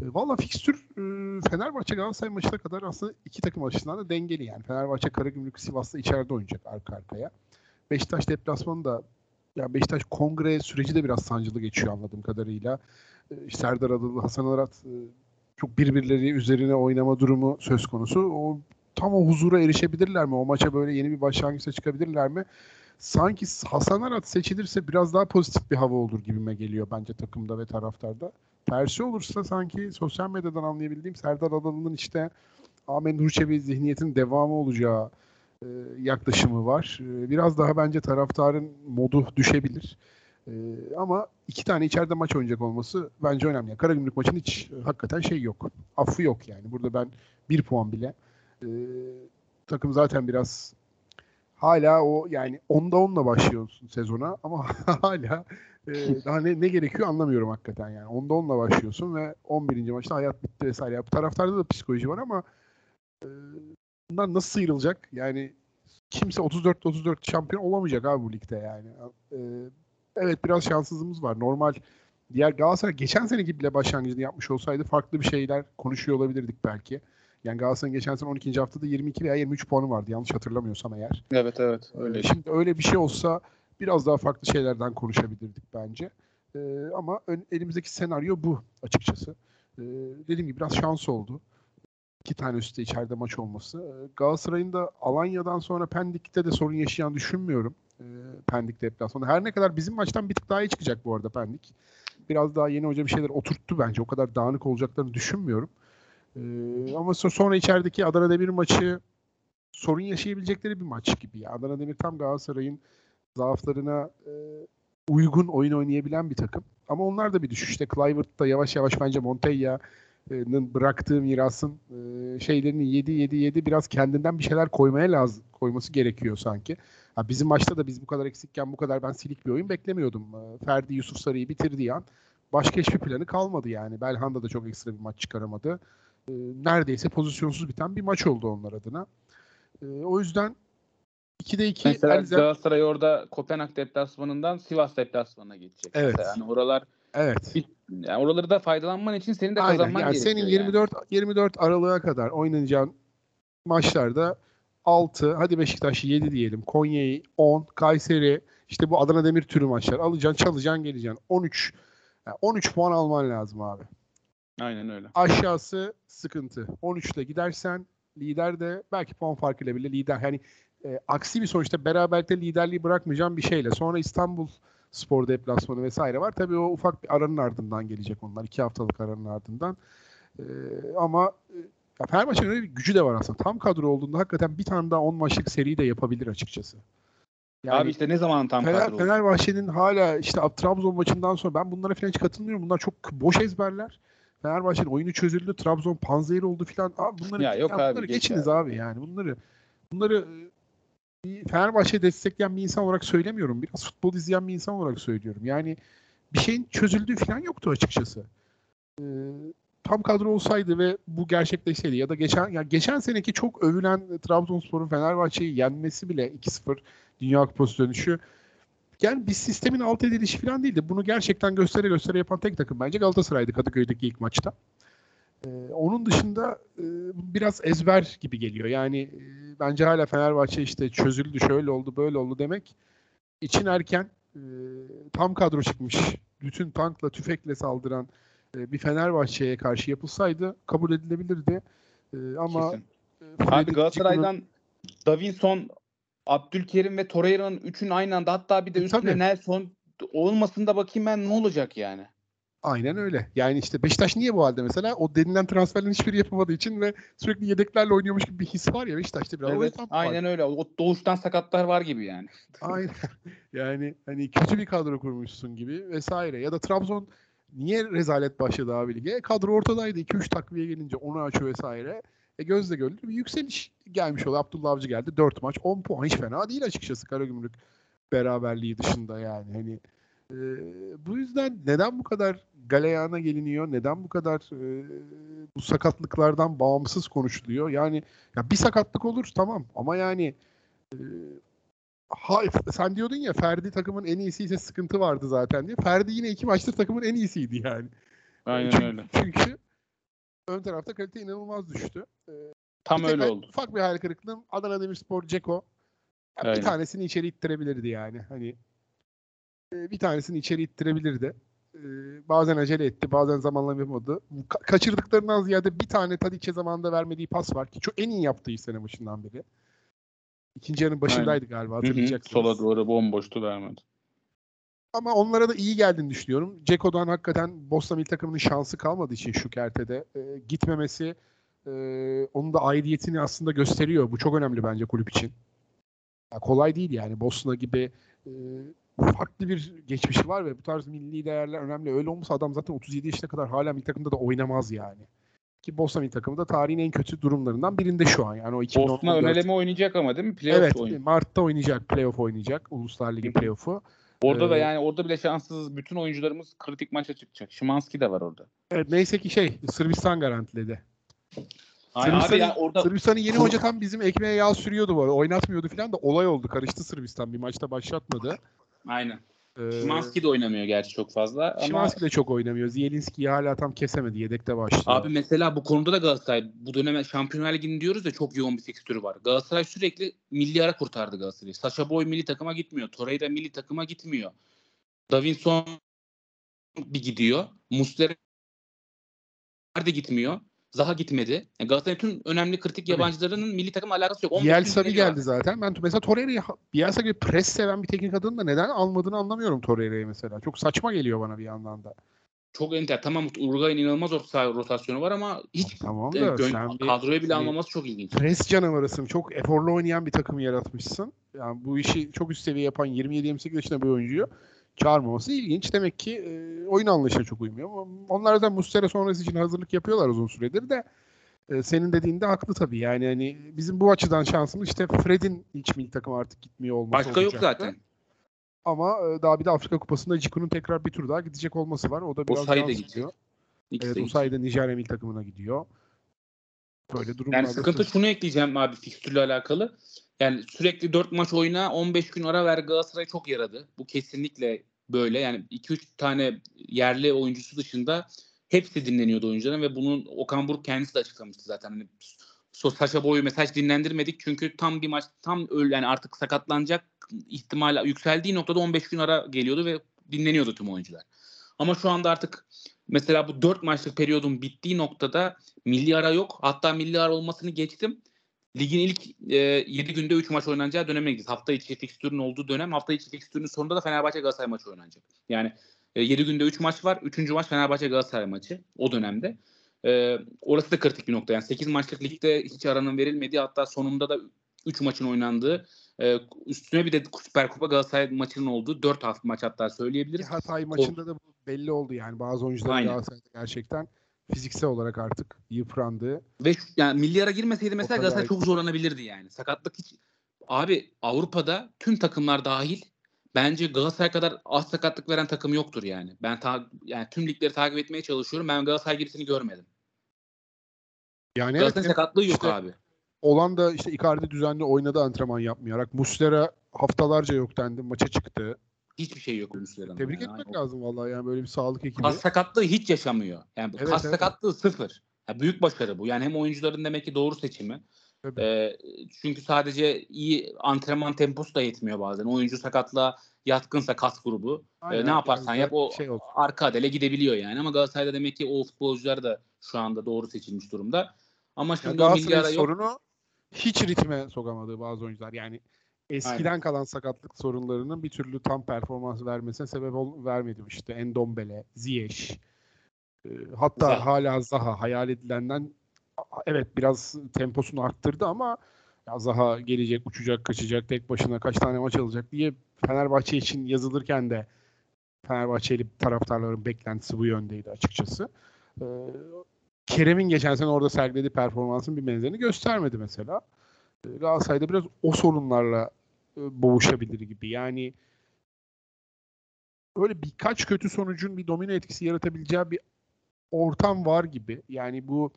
E, Valla fikstür e, Fenerbahçe Galatasaray maçına kadar aslında iki takım açısından da dengeli yani. Fenerbahçe Karagümrük Sivas'ta içeride oynayacak arka arkaya. Beşiktaş deplasmanı da yani Beşiktaş kongre süreci de biraz sancılı geçiyor anladığım kadarıyla. E, Serdar Adalı, Hasan Arat e, çok birbirleri üzerine oynama durumu söz konusu. O tam o huzura erişebilirler mi? O maça böyle yeni bir başlangıçta çıkabilirler mi? Sanki Hasan Arat seçilirse biraz daha pozitif bir hava olur gibime geliyor bence takımda ve taraftarda. Tersi olursa sanki sosyal medyadan anlayabildiğim Serdar Adalı'nın işte Ahmet Nurçevi zihniyetinin devamı olacağı e, yaklaşımı var. E, biraz daha bence taraftarın modu düşebilir. E, ama iki tane içeride maç oynayacak olması bence önemli. Karagümrük maçının hiç e, hakikaten şey yok. Affı yok yani. Burada ben bir puan bile e, takım zaten biraz hala o yani onda onla başlıyorsun sezona ama [LAUGHS] hala e, daha ne, ne gerekiyor anlamıyorum hakikaten yani. Onda onla başlıyorsun ve 11. maçta hayat bitti vesaire. Ya, bu taraftarda da psikoloji var ama e, bundan nasıl sıyrılacak? Yani kimse 34-34 şampiyon olamayacak abi bu ligde yani. E, evet biraz şanssızlığımız var. Normal diğer Galatasaray geçen sene gibi bile başlangıcını yapmış olsaydı farklı bir şeyler konuşuyor olabilirdik belki. Yani Galatasaray'ın geçen sene 12. haftada 22 veya 23 puanı vardı yanlış hatırlamıyorsam eğer. Evet evet öyle. Şimdi öyle bir şey olsa biraz daha farklı şeylerden konuşabilirdik bence. Ee, ama ön, elimizdeki senaryo bu açıkçası. Ee, dediğim gibi biraz şans oldu. iki tane üstte içeride maç olması. Ee, Galatasaray'ın da Alanya'dan sonra Pendik'te de sorun yaşayan düşünmüyorum. Ee, Pendik deplasmanı. Her ne kadar bizim maçtan bir tık daha iyi çıkacak bu arada Pendik. Biraz daha yeni hoca bir şeyler oturttu bence. O kadar dağınık olacaklarını düşünmüyorum. Ee, ama so- sonra içerideki Adana Demir maçı sorun yaşayabilecekleri bir maç gibi. Adana Demir tam Galatasaray'ın zaaflarına e, uygun oyun oynayabilen bir takım. Ama onlar da bir düşüşte. Clivert da yavaş yavaş bence Montella'nın bıraktığı mirasın e, şeylerini yedi yedi yedi biraz kendinden bir şeyler koymaya lazım koyması gerekiyor sanki. Ha, bizim maçta da biz bu kadar eksikken bu kadar ben silik bir oyun beklemiyordum. E, Ferdi Yusuf Sarı'yı bitirdiği an başka hiçbir planı kalmadı yani. Belhanda da çok ekstra bir maç çıkaramadı. E, neredeyse pozisyonsuz biten bir maç oldu onlar adına. E, o yüzden 2'de 2 Mesela Elze- Galatasaray orada Kopenhag deplasmanından Sivas deplasmanına geçecek. Evet. Mesela. Yani oralar Evet. yani oraları da faydalanman için senin de Aynen. kazanman Yani gerekiyor. senin yani. 24 24 Aralık'a kadar oynanacağın maçlarda 6, hadi Beşiktaş 7 diyelim. Konya'yı 10, Kayseri, işte bu Adana Demir türü maçlar alacaksın, çalacaksın, geleceksin. 13 yani 13 puan alman lazım abi. Aynen öyle. Aşağısı sıkıntı. 13 ile gidersen lider de belki puan farkıyla bile lider. Yani e, aksi bir sonuçta beraberlikte liderliği bırakmayacağım bir şeyle. Sonra İstanbul Spor deplasmanı vesaire var. Tabii o ufak bir aranın ardından gelecek onlar. iki haftalık aranın ardından. E, ama e, ya Fenerbahçe'nin öyle bir gücü de var aslında. Tam kadro olduğunda hakikaten bir tane daha 10 maçlık seri de yapabilir açıkçası. Yani Abi işte ne zaman tam Fener, kadro? Fenerbahçe'nin hala işte Trabzon maçından sonra ben bunlara falan hiç katılmıyorum. Bunlar çok boş ezberler. Fenerbahçe'nin oyunu çözüldü. Trabzon panzehir oldu filan. Abi bunları, Ya yok abi, bunları geç geçiniz abi. abi. yani. Bunları bunları e, bir Fenerbahçe'yi destekleyen bir insan olarak söylemiyorum. Biraz futbol izleyen bir insan olarak söylüyorum. Yani bir şeyin çözüldüğü falan yoktu açıkçası. Ee, tam kadro olsaydı ve bu gerçekleşseydi ya da geçen ya geçen seneki çok övülen Trabzonspor'un Fenerbahçe'yi yenmesi bile 2-0 Dünya Kupası dönüşü yani bir sistemin alt edilişi falan değildi. Bunu gerçekten göstere göstere yapan tek takım bence Galatasaray'dı Kadıköy'deki ilk maçta. Ee, onun dışında e, biraz ezber gibi geliyor. Yani e, bence hala Fenerbahçe işte çözüldü, şöyle oldu, böyle oldu demek için erken e, tam kadro çıkmış. Bütün tankla, tüfekle saldıran e, bir Fenerbahçe'ye karşı yapılsaydı kabul edilebilirdi. E, ama Kesin. e, Abi Galatasaray'dan Davinson, Abdülkerim ve Torreira'nın üçün aynı anda hatta bir de E, üstüne tabii. Nelson olmasın da bakayım ben ne olacak yani. Aynen öyle. Yani işte Beşiktaş niye bu halde mesela? O denilen transferlerin hiçbiri yapamadığı için ve sürekli yedeklerle oynuyormuş gibi bir his var ya Beşiktaş'ta biraz. Evet, bu var. aynen öyle. O doğuştan sakatlar var gibi yani. Aynen. [LAUGHS] Yani hani kötü bir kadro kurmuşsun gibi vesaire. Ya da Trabzon niye rezalet başladı abi lige? Kadro ortadaydı. 2-3 takviye gelince onu açıyor vesaire. E gözle görülür bir yükseliş gelmiş oldu. Abdullah Avcı geldi. 4 maç 10 puan. Hiç fena değil açıkçası Karagümrük beraberliği dışında yani. Hani e, bu yüzden neden bu kadar galeyana geliniyor? Neden bu kadar e, bu sakatlıklardan bağımsız konuşuluyor? Yani ya bir sakatlık olur tamam ama yani e, ha, sen diyordun ya Ferdi takımın en iyisiyse sıkıntı vardı zaten diye. Ferdi yine iki maçtır takımın en iyisiydi yani. Aynen çünkü, öyle. Çünkü ön tarafta kalite inanılmaz düştü. Tam Bir tek öyle oldu. Ufak bir hayal kırıklığım Adana Demirspor Ceko. Ya Aynen. Bir tanesini içeri ittirebilirdi yani. Hani e, bir tanesini içeri ittirebilirdi. E, Bazen acele etti, bazen zamanlama yapamadı. Ka- kaçırdıklarından ziyade bir tane Tadic'e zamanında vermediği pas var ki çok en iyi yaptığı sene başından beri. İkinci yarının başındaydı galiba Hı hı, hatırlayacaksınız. Sola doğru bomboştu vermedi. Ama onlara da iyi geldiğini düşünüyorum. Ceko'dan hakikaten Bosna milli takımının şansı kalmadığı için şu kertede e, gitmemesi e, onun da aidiyetini aslında gösteriyor. Bu çok önemli bence kulüp için. Ya kolay değil yani. Bosna gibi e, farklı bir geçmişi var ve bu tarz milli değerler önemli. Öyle olmasa adam zaten 37 yaşına kadar hala milli takımda da oynamaz yani. Ki Bosna milli takımı da tarihin en kötü durumlarından birinde şu an. Yani o 2014 Bosna öneleme oynayacak ama değil mi? Playoff Evet, oynayacak. Mart'ta oynayacak, playoff oynayacak. Uluslar Ligi playoff'u. Orada da Ee, yani orada bile şanssız bütün oyuncularımız kritik maça çıkacak. Şimanski de var orada. Evet, neyse ki şey Sırbistan garantiledi. Sırbistan'ın, ya orada Sırbistan'ın yeni hoca tam bizim ekmeğe yağ sürüyordu bu arada. Oynatmıyordu falan da olay oldu. Karıştı Sırbistan. Bir maçta başlatmadı. aynen. Ee, Şimanski de oynamıyor gerçi çok fazla ama Szymanski de çok oynamıyor. Zielinski'yi hala tam kesemedi. Yedekte başlıyor. Abi mesela bu konuda da Galatasaray bu döneme Şampiyonlar Ligi'ni diyoruz ya çok yoğun bir fikstürü var. Galatasaray sürekli milli ara kurtardı Galatasaray'ı. Sacha Boy milli takıma gitmiyor. Torreira milli takıma gitmiyor. Davinson bir gidiyor. Muslera de gitmiyor. Zaha gitmedi. Yani Galatasaray'ın tüm önemli kritik yabancılarının milli takım alakası yok. 15 Bielsa bir süreci var. geldi zaten. Ben mesela Torreira'yı Bielsa gibi pres seven bir teknik adamın da neden almadığını anlamıyorum Torreira'yı mesela. Çok saçma geliyor bana bir yandan da. Çok enter. Tamam Uruguay'ın inanılmaz orta rotasyonu var ama hiç Tamam e, da gön- sen bir kadroya bile almaması çok ilginç. pres canavarısın. Çok eforlu oynayan bir takım yaratmışsın. Yani bu işi çok üst seviye yapan 27-28 yaşında bir oyuncuyu çağırmaması ilginç. Demek ki e, oyun anlayışına çok uymuyor. Onlar zaten Muslera sonrası için hazırlık yapıyorlar uzun süredir de e, senin dediğinde haklı tabii. Yani hani bizim bu açıdan şansımız işte Fred'in hiç milli takım artık gitmiyor olması Başka yok olacaktı. zaten. Ama e, daha bir de Afrika Kupası'nda Ciku'nun tekrar bir tur daha gidecek olması var. O da biraz gidecek. sıkıyor. İkisi Evet de Osayi de Nijerya milli takımına gidiyor. Böyle durumlarda Yani sıkıntı söz- şunu ekleyeceğim abi fikstürle alakalı. Yani sürekli 4 maç oyna 15 gün ara ver Galatasaray'a çok yaradı. Bu kesinlikle böyle. Yani 2-3 tane yerli oyuncusu dışında hepsi dinleniyordu oyuncuların ve bunun Okan Buruk kendisi de açıklamıştı zaten. Hani Saşa Boy'u mesaj dinlendirmedik çünkü tam bir maç tam öyle yani artık sakatlanacak ihtimal yükseldiği noktada 15 gün ara geliyordu ve dinleniyordu tüm oyuncular. Ama şu anda artık mesela bu 4 maçlık periyodun bittiği noktada milli ara yok. Hatta milli ara olmasını geçtim. Ligin ilk e, 7 günde 3 maç oynanacağı döneme gidiyoruz. Hafta içi fikstürün olduğu dönem. Hafta içi fikstürün sonunda da Fenerbahçe Galatasaray maçı oynanacak. Yani e, 7 günde 3 maç var. 3. maç Fenerbahçe Galatasaray maçı o dönemde. E, orası da kritik bir nokta. Yani 8 maçlık ligde hiç aranın verilmediği hatta sonunda da 3 maçın oynandığı e, üstüne bir de Süper Kupa Galatasaray maçının olduğu 4 hafta maç hatta söyleyebiliriz. Hatay maçında da bu belli oldu yani. Bazı oyuncular Aynen. Galatasaray'da gerçekten fiziksel olarak artık yıprandı. Ve şu, yani milli ara girmeseydi mesela Galatasaray çok zorlanabilirdi yani. Sakatlık hiç abi Avrupa'da tüm takımlar dahil bence Galatasaray kadar az sakatlık veren takım yoktur yani. Ben ta, yani tüm ligleri takip etmeye çalışıyorum. Ben Galatasaray gibisini görmedim. Yani evet, Galatasaray'ın sakatlığı yok işte- abi. olan da işte Icardi düzenli oynadı antrenman yapmayarak. Muslera haftalarca yok dendi. Maça çıktı. Hiçbir şey yok Muslera'nın. Tebrik yani. etmek lazım vallahi yani böyle bir sağlık ekibi. Kas sakatlığı hiç yaşamıyor. Yani Evet, kas evet. sakatlığı sıfır. Ya büyük başarı bu. Yani hem oyuncuların demek ki doğru seçimi. Tabii. Ee, çünkü sadece iyi antrenman temposu da yetmiyor bazen. Oyuncu sakatlığa yatkınsa kas grubu e, Aynen, ne yaparsan yap o şey olsun. arka adele gidebiliyor yani. Ama Galatasaray'da demek ki o futbolcular da şu anda doğru seçilmiş durumda. Ama şimdi milyara Galatasaray'ın yok. sorunu hiç ritme sokamadığı bazı oyuncular. Yani eskiden kalan sakatlık sorunlarının bir türlü tam performans vermesine sebep ol, vermedi. İşte Endombele, Ziyech, e, hatta Zaha. hala Zaha hayal edilenden evet biraz temposunu arttırdı ama ya Zaha gelecek, uçacak, kaçacak, tek başına kaç tane maç alacak diye Fenerbahçe için yazılırken de Fenerbahçeli taraftarların beklentisi bu yöndeydi açıkçası. Ee, Kerem'in geçen sene orada sergilediği performansın bir benzerini göstermedi mesela. Galatasaray'da biraz o sorunlarla e, boğuşabilir gibi. Yani böyle birkaç kötü sonucun bir domino etkisi yaratabileceği bir ortam var gibi. Yani bu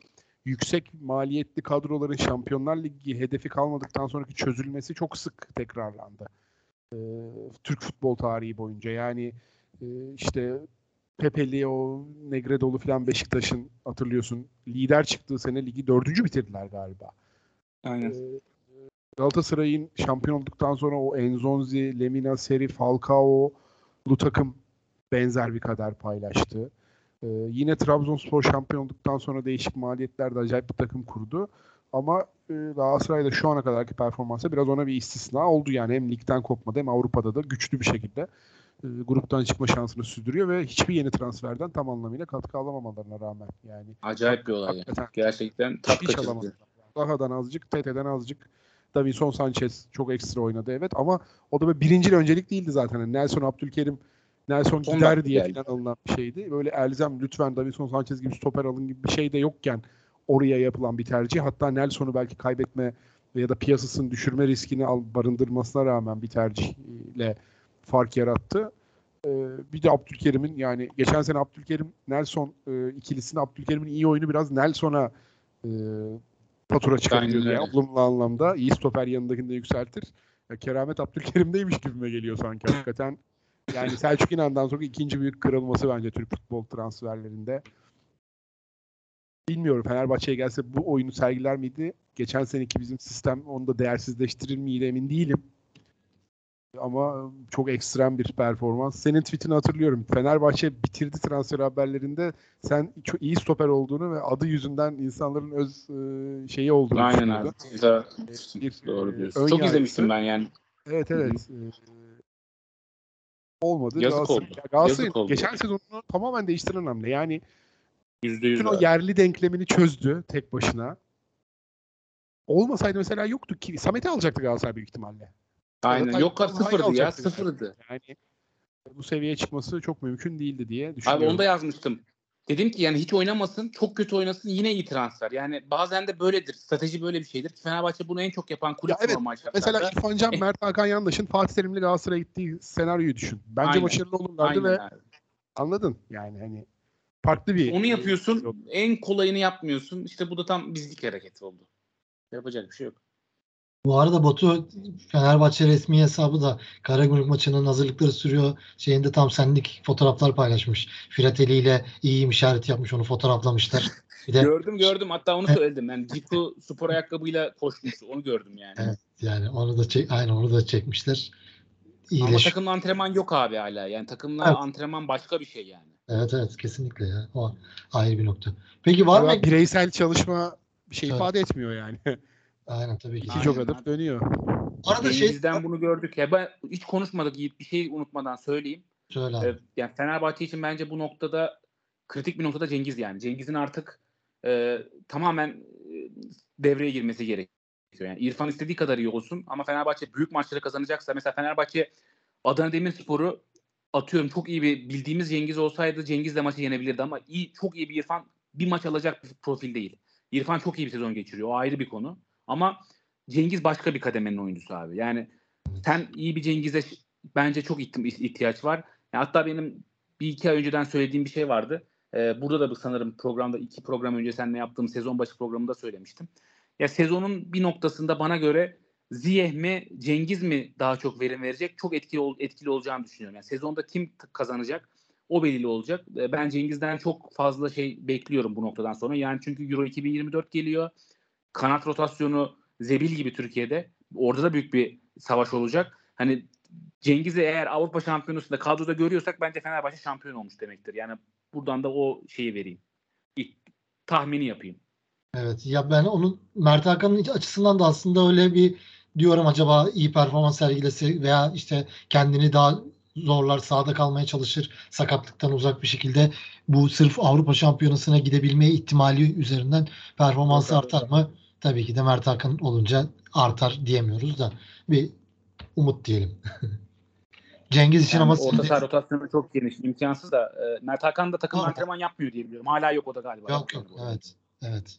yüksek maliyetli kadroların Şampiyonlar Ligi hedefi kalmadıktan sonraki çözülmesi çok sık tekrarlandı. Ee, Türk futbol tarihi boyunca. Yani e, işte Pepeli, o Negredoğlu falan Beşiktaş'ın hatırlıyorsun. Lider çıktığı sene ligi dördüncü bitirdiler galiba. Aynen. Ee, Galatasaray'ın şampiyon olduktan sonra o Enzonzi, Lemina, Seri, Falcao bu takım benzer bir kader paylaştı. Ee, yine Trabzonspor şampiyon olduktan sonra değişik maliyetlerde acayip bir takım kurdu. Ama e, Galatasaray'da şu ana kadarki performansa biraz ona bir istisna oldu. Yani hem ligden kopmadı hem Avrupa'da da güçlü bir şekilde e, gruptan çıkma şansını sürdürüyor ve hiçbir yeni transferden tam anlamıyla katkı alamamalarına rağmen yani Acayip bir olay. yani. Gerçekten tat kaçırdı. alamadılar. Daha'dan azıcık, Tete'den azıcık. Davinson Sanchez çok ekstra oynadı evet ama o da böyle birinci öncelik değildi zaten. Yani Nelson Abdülkerim Nelson Son gider diye geldi. falan alınan bir şeydi. Böyle Elzem lütfen Davinson Sanchez gibi stoper alın gibi bir şey de yokken oraya yapılan bir tercih. Hatta Nelson'u belki kaybetme ya da piyasasını düşürme riskini al, barındırmasına rağmen bir tercihle fark yarattı. Ee, bir de Abdülkerim'in yani geçen sene Abdülkerim Nelson e, ikilisini Abdülkerim'in iyi oyunu biraz Nelson'a e, fatura çıkartıyor öyle. Olumlu anlamda. İyi stoper yanındakini de yükseltir. Ya, keramet Abdülkerim'deymiş gibime geliyor sanki hakikaten. Yani Selçuk İnan'dan sonra ikinci büyük kırılması bence Türk futbol transferlerinde. Bilmiyorum Fenerbahçe'ye gelse bu oyunu sergiler miydi? Geçen seneki bizim sistem onu da değersizleştirir miydi emin değilim. Ama çok ekstrem bir performans. Senin tweetini hatırlıyorum. Fenerbahçe bitirdi transfer haberlerinde sen çok iyi stoper olduğunu ve adı yüzünden insanların öz e, şeyi olduğunu Aynen abi. Güzel. Bir, Doğru e, diyorsun. Çok yargısı. izlemiştim ben yani. Evet evet. Ee, olmadı. Yazık Galatasaray- oldu. Galatasaray'ın Yazık oldu. geçen sezonunu tamamen değiştiren hamle. Yani bütün o yerli denklemini çözdü tek başına. Olmasaydı mesela yoktu ki. Samet'i alacaktı Galatasaray büyük ihtimalle. Aynen. Zaten Yok abi sıfırdı ya. Sıfırdı. Yani bu seviyeye çıkması çok mümkün değildi diye Abi düşünüyorum. onu da yazmıştım. Dedim ki yani hiç oynamasın, çok kötü oynasın yine iyi transfer. Yani bazen de böyledir. Strateji böyle bir şeydir. Fenerbahçe bunu en çok yapan kulüp Ya evet, normal şartlarda. Mesela [LAUGHS] İrfan Can. Mert Hakan Yandaş'ın Fatih Terim'le Galatasaray'a gittiği senaryoyu düşün. Bence Aynen. başarılı olurlardı Aynen ve abi. anladın yani hani farklı bir Onu Yok. yapıyorsun. En kolayını yapmıyorsun. İşte bu da tam bizlik hareketi oldu. Yapacak bir şey yok. Bu arada Batu Fenerbahçe resmi hesabı da Karagümrük maçının hazırlıkları sürüyor. Şeyinde tam senlik fotoğraflar paylaşmış. Firateli ile iyiyim işareti yapmış onu fotoğraflamışlar. Bir de Gördüm gördüm. Hatta onu söyledim. Yani Ciku spor ayakkabıyla koşmuş. Onu gördüm yani. Evet. yani onu da çek, aynı onu da çekmişler. Ama İyileş. takımla antrenman yok abi hala. Yani takımla Evet. antrenman başka bir şey yani. Evet evet kesinlikle ya. O ayrı bir nokta. Peki var mı? Bireysel çalışma bir şey Evet. ifade etmiyor yani. [LAUGHS] Aynen tabii ki. İki çok adım dönüyor. Arada şey Bizden bunu gördük. Ya ben hiç konuşmadık. Bir şey unutmadan söyleyeyim. söyle abi. Ee, yani Fenerbahçe için bence bu noktada kritik bir noktada Cengiz yani. Cengiz'in artık e, tamamen e, devreye girmesi gerekiyor. Yani İrfan istediği kadar iyi olsun ama Fenerbahçe büyük maçları kazanacaksa mesela Fenerbahçe Adana Demirspor'u atıyorum çok iyi bir bildiğimiz Cengiz olsaydı Cengiz de maçı yenebilirdi ama iyi çok iyi bir İrfan bir maç alacak bir profil değil. İrfan çok iyi bir sezon geçiriyor. O ayrı bir konu. Ama Cengiz başka bir kademenin oyuncusu abi. Yani sen iyi bir Cengiz'e bence çok ihtiyaç var. Ya hatta benim bir iki ay önceden söylediğim bir şey vardı. Ee, burada da sanırım programda iki program önce seninle yaptığım sezon başı programında söylemiştim. Ya sezonun bir noktasında bana göre Ziyeh mi Cengiz mi daha çok verim verecek? Çok etkili ol- etkili olacağını düşünüyorum. Yani sezonda kim kazanacak? O belirli olacak. Ee, Ben Cengiz'den çok fazla şey bekliyorum bu noktadan sonra. Yani çünkü Euro 2024 geliyor. Kanat rotasyonu zebil gibi Türkiye'de. Orada da büyük bir savaş olacak. Hani Cengiz'i eğer Avrupa Şampiyonası'nda kadroda görüyorsak bence Fenerbahçe şampiyon olmuş demektir. Yani buradan da o şeyi vereyim. İlk tahmini yapayım. Evet ya ben onun Mert Hakan'ın açısından da aslında öyle bir diyorum acaba iyi performans sergilese veya işte kendini daha zorlar sahada kalmaya çalışır sakatlıktan uzak bir şekilde bu sırf Avrupa Şampiyonası'na gidebilme ihtimali üzerinden abi. artar mı? Tabii ki de Mert Hakan olunca artar diyemiyoruz da bir umut diyelim. [LAUGHS] Cengiz için Yani ama orta saha rotasyonu çok geniş. imkansız da. E, Mert Hakan da takım antrenman yapmıyor diye biliyorum. Hala yok o da galiba. yok yok evet evet.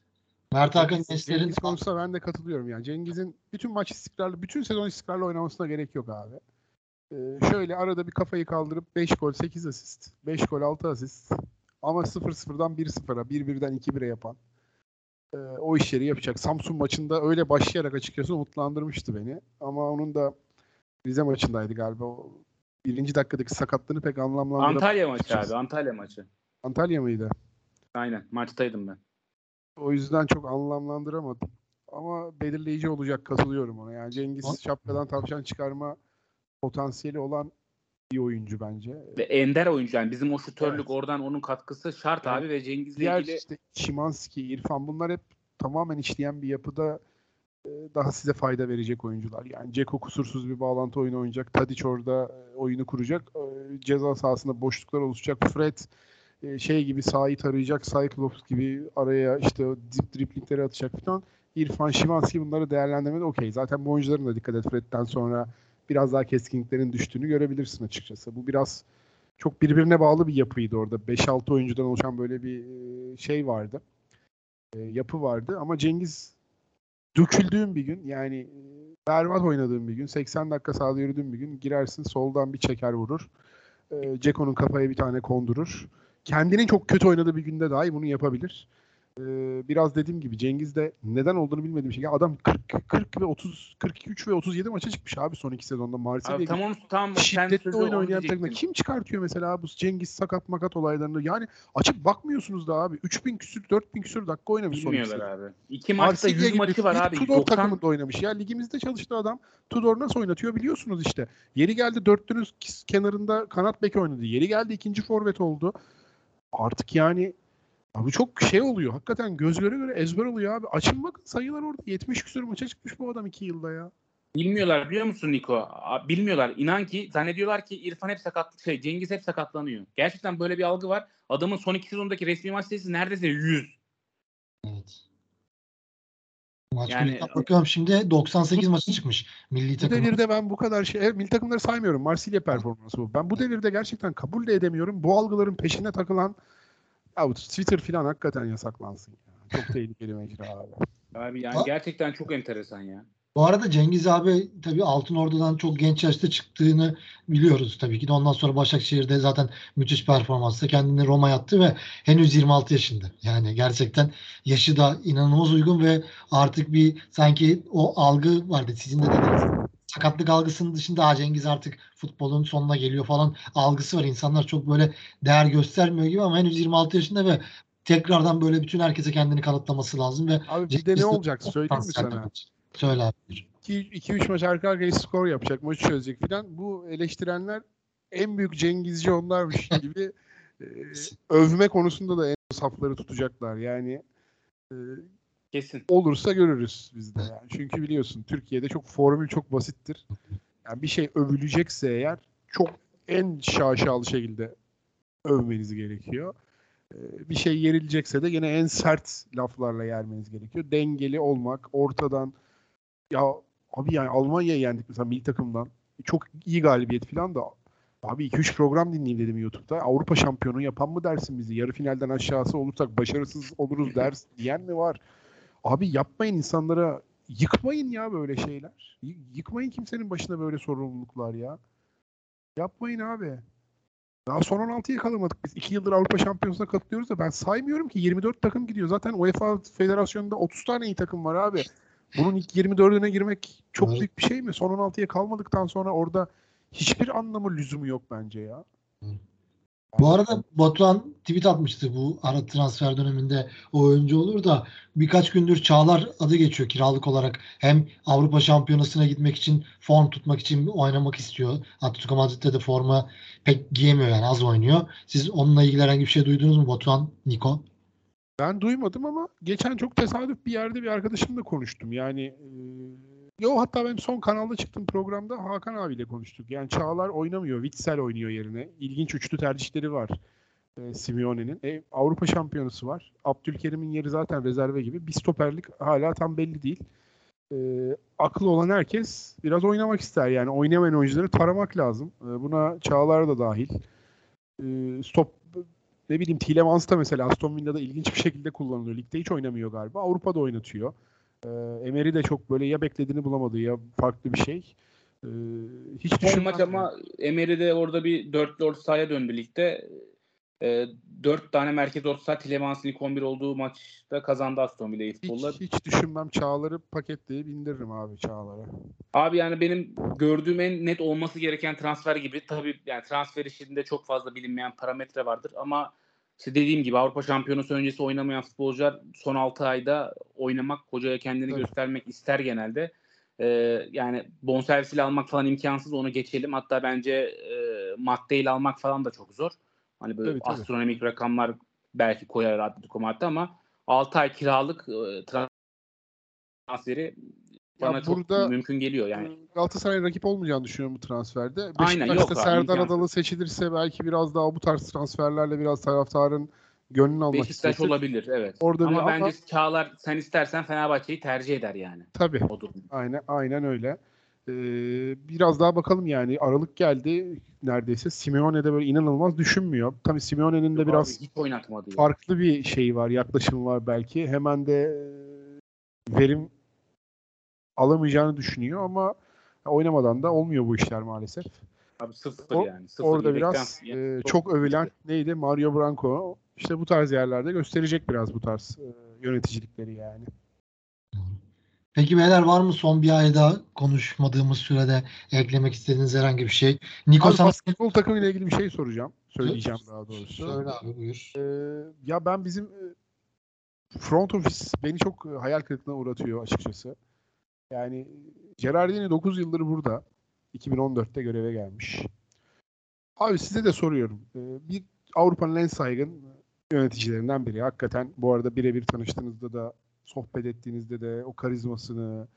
Mert Hakan gençlerin Cengiz konusunda ben de katılıyorum yani. Cengiz'in bütün maç istikrarlı, bütün sezon istikrarlı oynamasına gerek yok abi. Ee, şöyle arada bir kafayı kaldırıp 5 gol 8 asist, 5 gol 6 asist ama 0-0'dan 1-0'a, 1-1'den 2-1'e yapan e, o işleri yapacak. Samsun maçında öyle başlayarak açıkçası umutlandırmıştı beni. Ama onun da Rize maçındaydı galiba. O birinci dakikadaki sakatlığını pek anlamlandıramadım. Antalya maçı abi. Antalya maçı. Antalya mıydı? Aynen. Maçtaydım ben. O yüzden çok anlamlandıramadım. Ama belirleyici olacak katılıyorum ona. Yani Cengiz şapkadan tavşan çıkarma potansiyeli olan bir oyuncu bence. Ve ender oyuncu yani bizim o şutörlük Evet. oradan onun katkısı şart Evet. abi ve Cengiz'le Diğer ilgili işte Şimanski, İrfan bunlar hep tamamen işleyen bir yapıda e, daha size fayda verecek oyuncular. Yani Ceko kusursuz bir bağlantı oyunu oynayacak. Tadic orada e, oyunu kuracak. E, Ceza sahasında boşluklar oluşacak. Fred şey gibi sahayı tarayacak. Cyclops gibi araya işte dip driplingleri atacak falan. İrfan, Şimanski bunları değerlendirmede okey. Zaten bu oyuncuların da dikkat et Fred'den sonra biraz daha keskinliklerin düştüğünü görebilirsin açıkçası. Bu biraz çok birbirine bağlı bir yapıydı orada. 5-6 oyuncudan oluşan böyle bir e, şey vardı. E, yapı vardı ama Cengiz döküldüğün bir gün yani e, berbat oynadığın bir gün 80 dakika sahada yürüdüğün bir gün girersin soldan bir çeker vurur. Ceko'nun kafaya bir tane kondurur. Kendinin çok kötü oynadığı bir günde dahi bunu yapabilir. Ee, biraz dediğim gibi Cengiz de neden olduğunu bilmediğim şey. Ya adam 40 40 ve 30 43 ve 37 maça çıkmış abi son iki sezonda Marsilya Abi gibi tam onu tam sen şiddetli oyun oynayan takımda kim çıkartıyor mesela bu Cengiz sakat makat olaylarını? Yani açıp bakmıyorsunuz da abi. 3000 küsür 4000 küsür dakika oynamış son iki abi. İki maçta Marsilya 100 gibi maçı var abi. Tudor 90 takımında oynamış. Ya ligimizde çalıştı adam. Tudor nasıl oynatıyor biliyorsunuz işte. Yeri geldi dörtlünün kenarında kanat bek oynadı. Yeri geldi ikinci forvet oldu. Artık yani abi çok şey oluyor. Hakikaten göz göre göre ezber oluyor abi. Açın bakın sayılar orada. 70 küsur maça çıkmış bu adam 2 yılda ya. Bilmiyorlar biliyor musun Niko? Bilmiyorlar. İnan ki zannediyorlar ki İrfan hep sakat şey Cengiz hep sakatlanıyor. Gerçekten böyle bir algı var. Adamın son iki sezondaki resmi maç sayısı neredeyse 100. Evet. Maç Yani- bakıyorum şimdi 98 maçı çıkmış milli Bu takım. devirde ben bu kadar şey, evet, milli takımları saymıyorum. Marsilya performansı bu. Ben bu devirde gerçekten kabul de edemiyorum. Bu algıların peşine takılan ya bu Twitter falan hakikaten yasaklansın. Ya. Çok [LAUGHS] tehlikeli mecra abi. Abi yani Ha? gerçekten çok enteresan ya. Bu arada Cengiz abi tabii Altın Ordu'dan çok genç yaşta çıktığını biliyoruz tabii ki de. Ondan sonra Başakşehir'de zaten müthiş performansla kendini Roma'ya attı ve henüz 26 yaşında. Yani gerçekten yaşı da inanılmaz uygun ve artık bir sanki o algı vardı sizin de dediğiniz sakatlık algısının dışında "Aa, Cengiz artık futbolun sonuna geliyor falan algısı var. İnsanlar çok böyle değer göstermiyor gibi ama henüz 26 yaşında ve tekrardan böyle bütün herkese kendini kanıtlaması lazım ve Abi bir de ne olacak söyleyeyim mi sana? Söyle abi. 2-3 maç arka arkaya skor yapacak, maçı çözecek filan. Bu eleştirenler en büyük Cengizci onlarmış [LAUGHS] gibi e, övme konusunda da en safları tutacaklar. Yani e, Kesin. olursa görürüz biz de. Yani. Çünkü biliyorsun Türkiye'de çok formül çok basittir. Yani bir şey övülecekse eğer çok en şaşalı şekilde övmeniz gerekiyor. Ee, Bir şey yerilecekse de yine en sert laflarla yermeniz gerekiyor. Dengeli olmak, ortadan ya abi yani Almanya'yı yendik mesela milli takımdan. Çok iyi galibiyet falan da abi 2-3 program dinleyeyim dedim YouTube'da. Avrupa şampiyonu yapan mı dersin bizi? Yarı finalden aşağısı olursak başarısız oluruz [LAUGHS] ders diyen mi var? Abi yapmayın insanlara yıkmayın ya böyle şeyler. Y- yıkmayın kimsenin başına böyle sorumluluklar ya. Yapmayın abi. Daha son 16'ya kalamadık biz. 2 yıldır Avrupa Şampiyonası'na katılıyoruz da ben saymıyorum ki 24 takım gidiyor. Zaten UEFA Federasyonu'nda 30 tane iyi takım var abi. Bunun ilk 24'üne girmek çok Evet. büyük bir şey mi? Son 16'ya kalmadıktan sonra orada hiçbir anlamı lüzumu yok bence ya. Bu arada Batuhan tweet atmıştı bu ara transfer döneminde o oyuncu olur da birkaç gündür Çağlar adı geçiyor kiralık olarak. Hem Avrupa Şampiyonası'na gitmek için form tutmak için oynamak istiyor. Atletico Madrid'de de forma pek giyemiyor yani az oynuyor. Siz onunla ilgili herhangi bir şey duydunuz mu Batuhan, Niko? Ben duymadım ama geçen çok tesadüf bir yerde bir arkadaşımla konuştum. Yani e, yo hatta benim son kanalda çıktığım programda Hakan abiyle konuştuk. Yani Çağlar oynamıyor. Witsel oynuyor yerine. İlginç üçlü tercihleri var. E, Simeone'nin. E, Avrupa şampiyonası var. Abdülkerim'in yeri zaten rezerve gibi. Bir stoperlik hala tam belli değil. E, aklı olan herkes biraz oynamak ister. Yani oynamayan oyuncuları taramak lazım. E, buna Çağlar da dahil. E, stop ne bileyim Tielemans da mesela Aston Villa'da ilginç bir şekilde kullanılıyor. Ligde hiç oynamıyor galiba. Avrupa'da oynatıyor. Ee, Emery de çok böyle ya beklediğini bulamadı ya farklı bir şey. Ee, hiç Son maç ama Emery de orada bir dörtlü orta sahaya döndü ligde. E, dört tane merkez orta saha Tilemans'ın ilk 11 olduğu maçta kazandı Aston Villa futbolla. hiç, hiç düşünmem Çağlar'ı paketleyip indiririm abi Çağlar'a. Abi yani benim gördüğüm en net olması gereken transfer gibi. Tabii yani transfer işinde çok fazla bilinmeyen parametre vardır ama işte dediğim gibi Avrupa Şampiyonası öncesi oynamayan futbolcular son 6 ayda oynamak, hocaya kendini Evet. göstermek ister genelde. Ee, yani bonservisiyle almak falan imkansız onu geçelim. Hatta bence e, maddeyle almak falan da çok zor. Hani böyle Tabii, tabii. astronomik rakamlar belki koyar Atletico Madrid ama 6 ay kiralık e, transferi bana Ya çok burada- mümkün geliyor. Yani Galatasaray rakip olmayacağını düşünüyorum bu transferde. Aynen, Beşiktaş'ta yok Serdar. Adalı seçilirse belki biraz daha bu tarz transferlerle biraz taraftarın gönlünü almak Beşiktaş istesin. olabilir evet. Orada ama bence ama- Çağlar sen istersen Fenerbahçe'yi tercih eder yani Tabii. o. Aynen aynen öyle. Ee, biraz daha bakalım yani Aralık geldi neredeyse. Simeone de böyle inanılmaz düşünmüyor. Tabii Simeone'nin de Yok biraz abi, hiç oynatmadı farklı bir şey var, yaklaşım var belki. Hemen de e, verim alamayacağını düşünüyor ama oynamadan da olmuyor bu işler maalesef. Abi sıfır O- yani. Sıfır Orada biraz yani e, çok övülen neydi? Mario Branco. İşte bu tarz yerlerde gösterecek biraz bu tarz e, yöneticilikleri yani. Peki beyler var mı son bir ayda konuşmadığımız sürede eklemek istediğiniz herhangi bir şey? Niko Abi sana basketbol takımıyla ilgili bir şey soracağım. Söyleyeceğim daha doğrusu. söyle abi buyur. Ee, ya ben bizim e, front office beni çok e, hayal kırıklığına uğratıyor açıkçası. Yani Gerardini 9 yıldır burada. 2014'te göreve gelmiş. Abi size de soruyorum. Ee, bir Avrupa'nın en saygın yöneticilerinden biri. Hakikaten bu arada birebir tanıştığınızda da sohbet ettiğinizde de o karizmasını,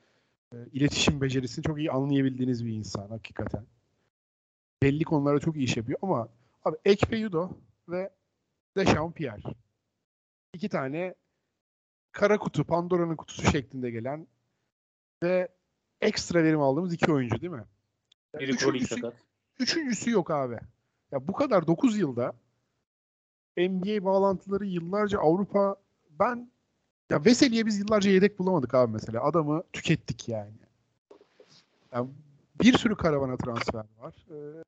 e, iletişim becerisini çok iyi anlayabildiğiniz bir insan hakikaten. Belli konularda çok iyi iş yapıyor ama abi Ekpe Yudo ve Dechampierre. İki tane kara kutu, Pandora'nın kutusu şeklinde gelen ve ekstra verim aldığımız iki oyuncu değil mi? Biri üçüncüsü, sakat. üçüncüsü yok abi. Ya bu kadar 9 yılda NBA bağlantıları yıllarca Avrupa ben ya Veseli'ye biz yıllarca yedek bulamadık abi mesela. Adamı tükettik yani. yani bir sürü karavana transfer var. Ee,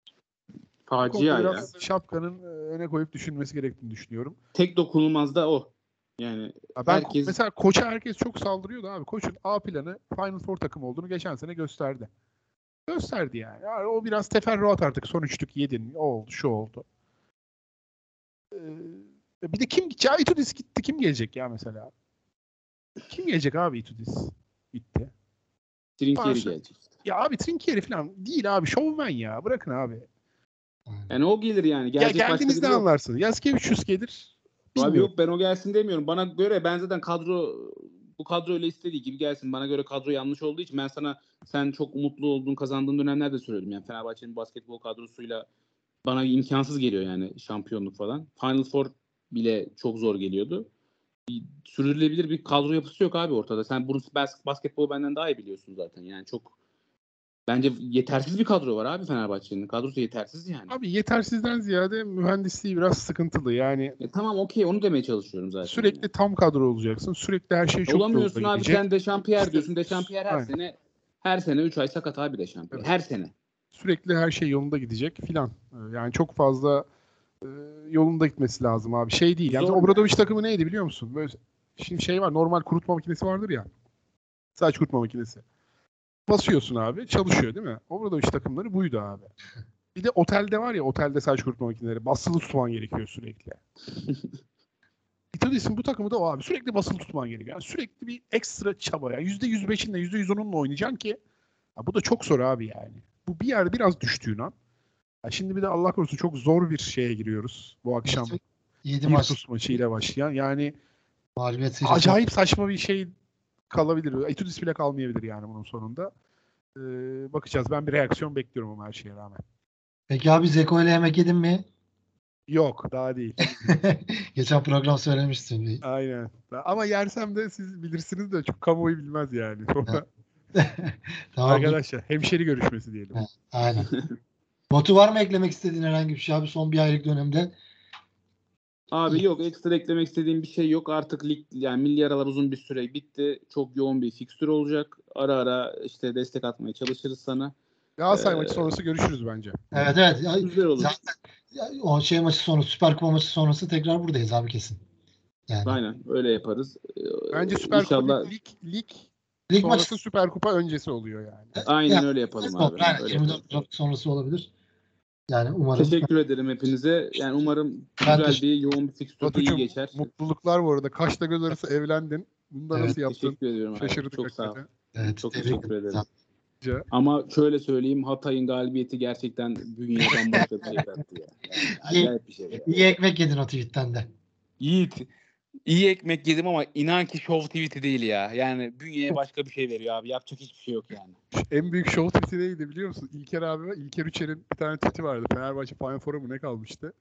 Facia ya. şapkanın e, öne koyup düşünmesi gerektiğini düşünüyorum. Tek dokunulmaz da o. Yani Ya ben Herkes- mesela koça herkes çok saldırıyordu abi. Koçun A planı Final Four takım olduğunu geçen sene gösterdi. Gösterdi yani. yani o biraz teferruat artık. Son üçlük yedin. O oldu, şu oldu. Ee, bir de kim gidecek? Ya Itudis gitti. Kim gelecek ya mesela? Kim gelecek abi Itudis? Gitti. Trinkieri gelecek. Ya abi Trinkieri falan değil abi. Şovmen ya. Bırakın abi. Yani o gelir yani. Ya Gelecek başka geldiğinizde anlarsın. Yaskevicius gelir. Abi Bilmiyorum. yok ben o gelsin demiyorum. Bana göre ben zaten kadro bu kadro öyle istediği gibi gelsin. Bana göre kadro yanlış olduğu için ben sana sen çok umutlu olduğun kazandığın dönemlerde söyledim. Yani Fenerbahçe'nin basketbol kadrosuyla bana imkansız geliyor yani şampiyonluk falan. Final Four bile çok zor geliyordu. Sürdürülebilir bir kadro yapısı yok abi ortada. Sen bunu bas- basketbolu benden daha iyi biliyorsun zaten. Yani çok bence yetersiz bir kadro var abi Fenerbahçe'nin. Kadrosu yetersiz yani. Abi yetersizden ziyade mühendisliği biraz sıkıntılı. Yani E tamam okey onu demeye çalışıyorum zaten. Sürekli tam kadro olacaksın. Sürekli her şey çok Olamıyorsun abi gidecek. sen Dechampierre diyorsun. Dechampierre her Aynen. sene her sene 3 ay sakat abi Dechampierre. Evet. Her sene. Sürekli her şey yolunda gidecek filan. Ee, Yani çok fazla e, yolunda gitmesi lazım abi. Şey değil. Yani Zor Obradoviç takımı neydi biliyor musun? Böyle şimdi şey var. Normal kurutma makinesi vardır ya. Saç kurutma makinesi. Basıyorsun abi. Çalışıyor değil mi? Obradoviç takımları buydu abi. Bir de otelde var ya otelde saç kurutma makineleri. Basılı tutman gerekiyor sürekli. [LAUGHS] İtudis'in bu takımı da o abi. Sürekli basılı tutman gerekiyor. Yani sürekli bir ekstra çaba. Yani %105'inle %110'unla oynayacaksın ki ya bu da çok zor abi yani. Bu bir yerde biraz düştüğün an. Ya şimdi bir de Allah korusun çok zor bir şeye giriyoruz bu akşam. 7 maç maçıyla başlayan. Yani acayip saçma bir şey kalabilir. Etudis bile kalmayabilir yani bunun sonunda. Ee, bakacağız. Ben bir reaksiyon bekliyorum ama her şeye rağmen. Peki abi Zeko ile yemek yedin mi? Yok daha değil. [LAUGHS] Geçen program söylemiştin. Aynen. Ama yersem de siz bilirsiniz de çok kamuoyu bilmez yani. [LAUGHS] [LAUGHS] Tamam. arkadaşlar hemşeri görüşmesi diyelim. Aynen. Batu var mı eklemek istediğin herhangi bir şey abi son bir aylık dönemde? Abi yok ekstra eklemek istediğim bir şey yok. Artık lig yani milli aralar uzun bir süre bitti. Çok yoğun bir fikstür olacak. Ara ara işte destek atmaya çalışırız sana. Galatasaray Ee, maçı sonrası görüşürüz bence. Evet evet. Ya, Güzel olur. zaten ya, o şey maçı sonrası Süper Kupa maçı sonrası tekrar buradayız abi kesin. Yani Aynen öyle yaparız. Ee, Bence Süper Kupa İnşallah lig, lig lig sonrası maçı Süper Kupa öncesi oluyor yani. aynen Yani, öyle yapalım Aynen, abi. Öyle 24 yapalım. Sonrası olabilir. Yani umarım Teşekkür ederim hepinize. Yani umarım Ben güzel bir yoğun bir fikstür iyi geçer. mutluluklar bu arada. Kaşla göz arası evlendin. Bunu da Evet, nasıl yaptın? Teşekkür ediyorum. abi. Şaşırdık Çok sağ ol. evet, Çok tebrik teşekkür ederim. Ama şöyle söyleyeyim Hatay'ın galibiyeti gerçekten bünyeye bambaşka bir şey ya. Yani İyi- acayip bir şey. ya. İyi ekmek yedin o tweetten de. Yiğit. İyi ekmek yedim ama inan ki show tweet'i değil ya. Yani bünyeye başka bir şey veriyor abi. Yapacak hiçbir şey yok yani. En büyük show tweet'i neydi biliyor musun? İlker abi ve İlker Üçer'in bir tane tweet'i vardı. Fenerbahçe Final Four'a mı ne kalmıştı?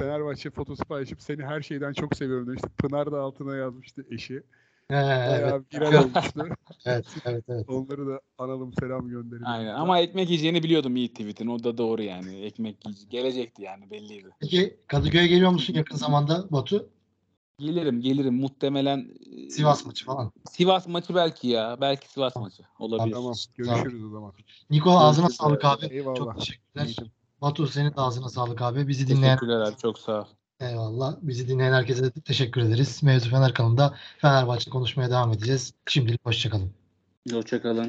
Fenerbahçe fotosu paylaşıp seni her şeyden çok seviyorum demişti. Pınar da altına yazmıştı eşi. He, Bayağı evet, viral olmuştu. [LAUGHS] evet, evet, evet. Onları da analım selam gönderelim. Aynen ama ekmek yiyeceğini biliyordum Yiğit tweet'in. O da doğru yani. Ekmek yiyece- gelecekti yani belliydi. Peki Kadıköy'e geliyor musun yakın zamanda Batu? Gelirim gelirim muhtemelen e, Sivas maçı falan. Sivas maçı belki ya. Belki Sivas maçı olabilir. Tamam. Görüşürüz o zaman. Niko ağzına Görüşürüz sağlık abi. Eyvallah. Çok teşekkürler. Yiğidim. Batu senin de ağzına sağlık abi. Bizi dinleyen Teşekkürler abi çok sağ ol. eyvallah. Bizi dinleyen herkese de teşekkür ederiz. Mevzu Fener kanalında Fenerbahçe konuşmaya devam edeceğiz. Şimdilik hoşçakalın. Hoşçakalın.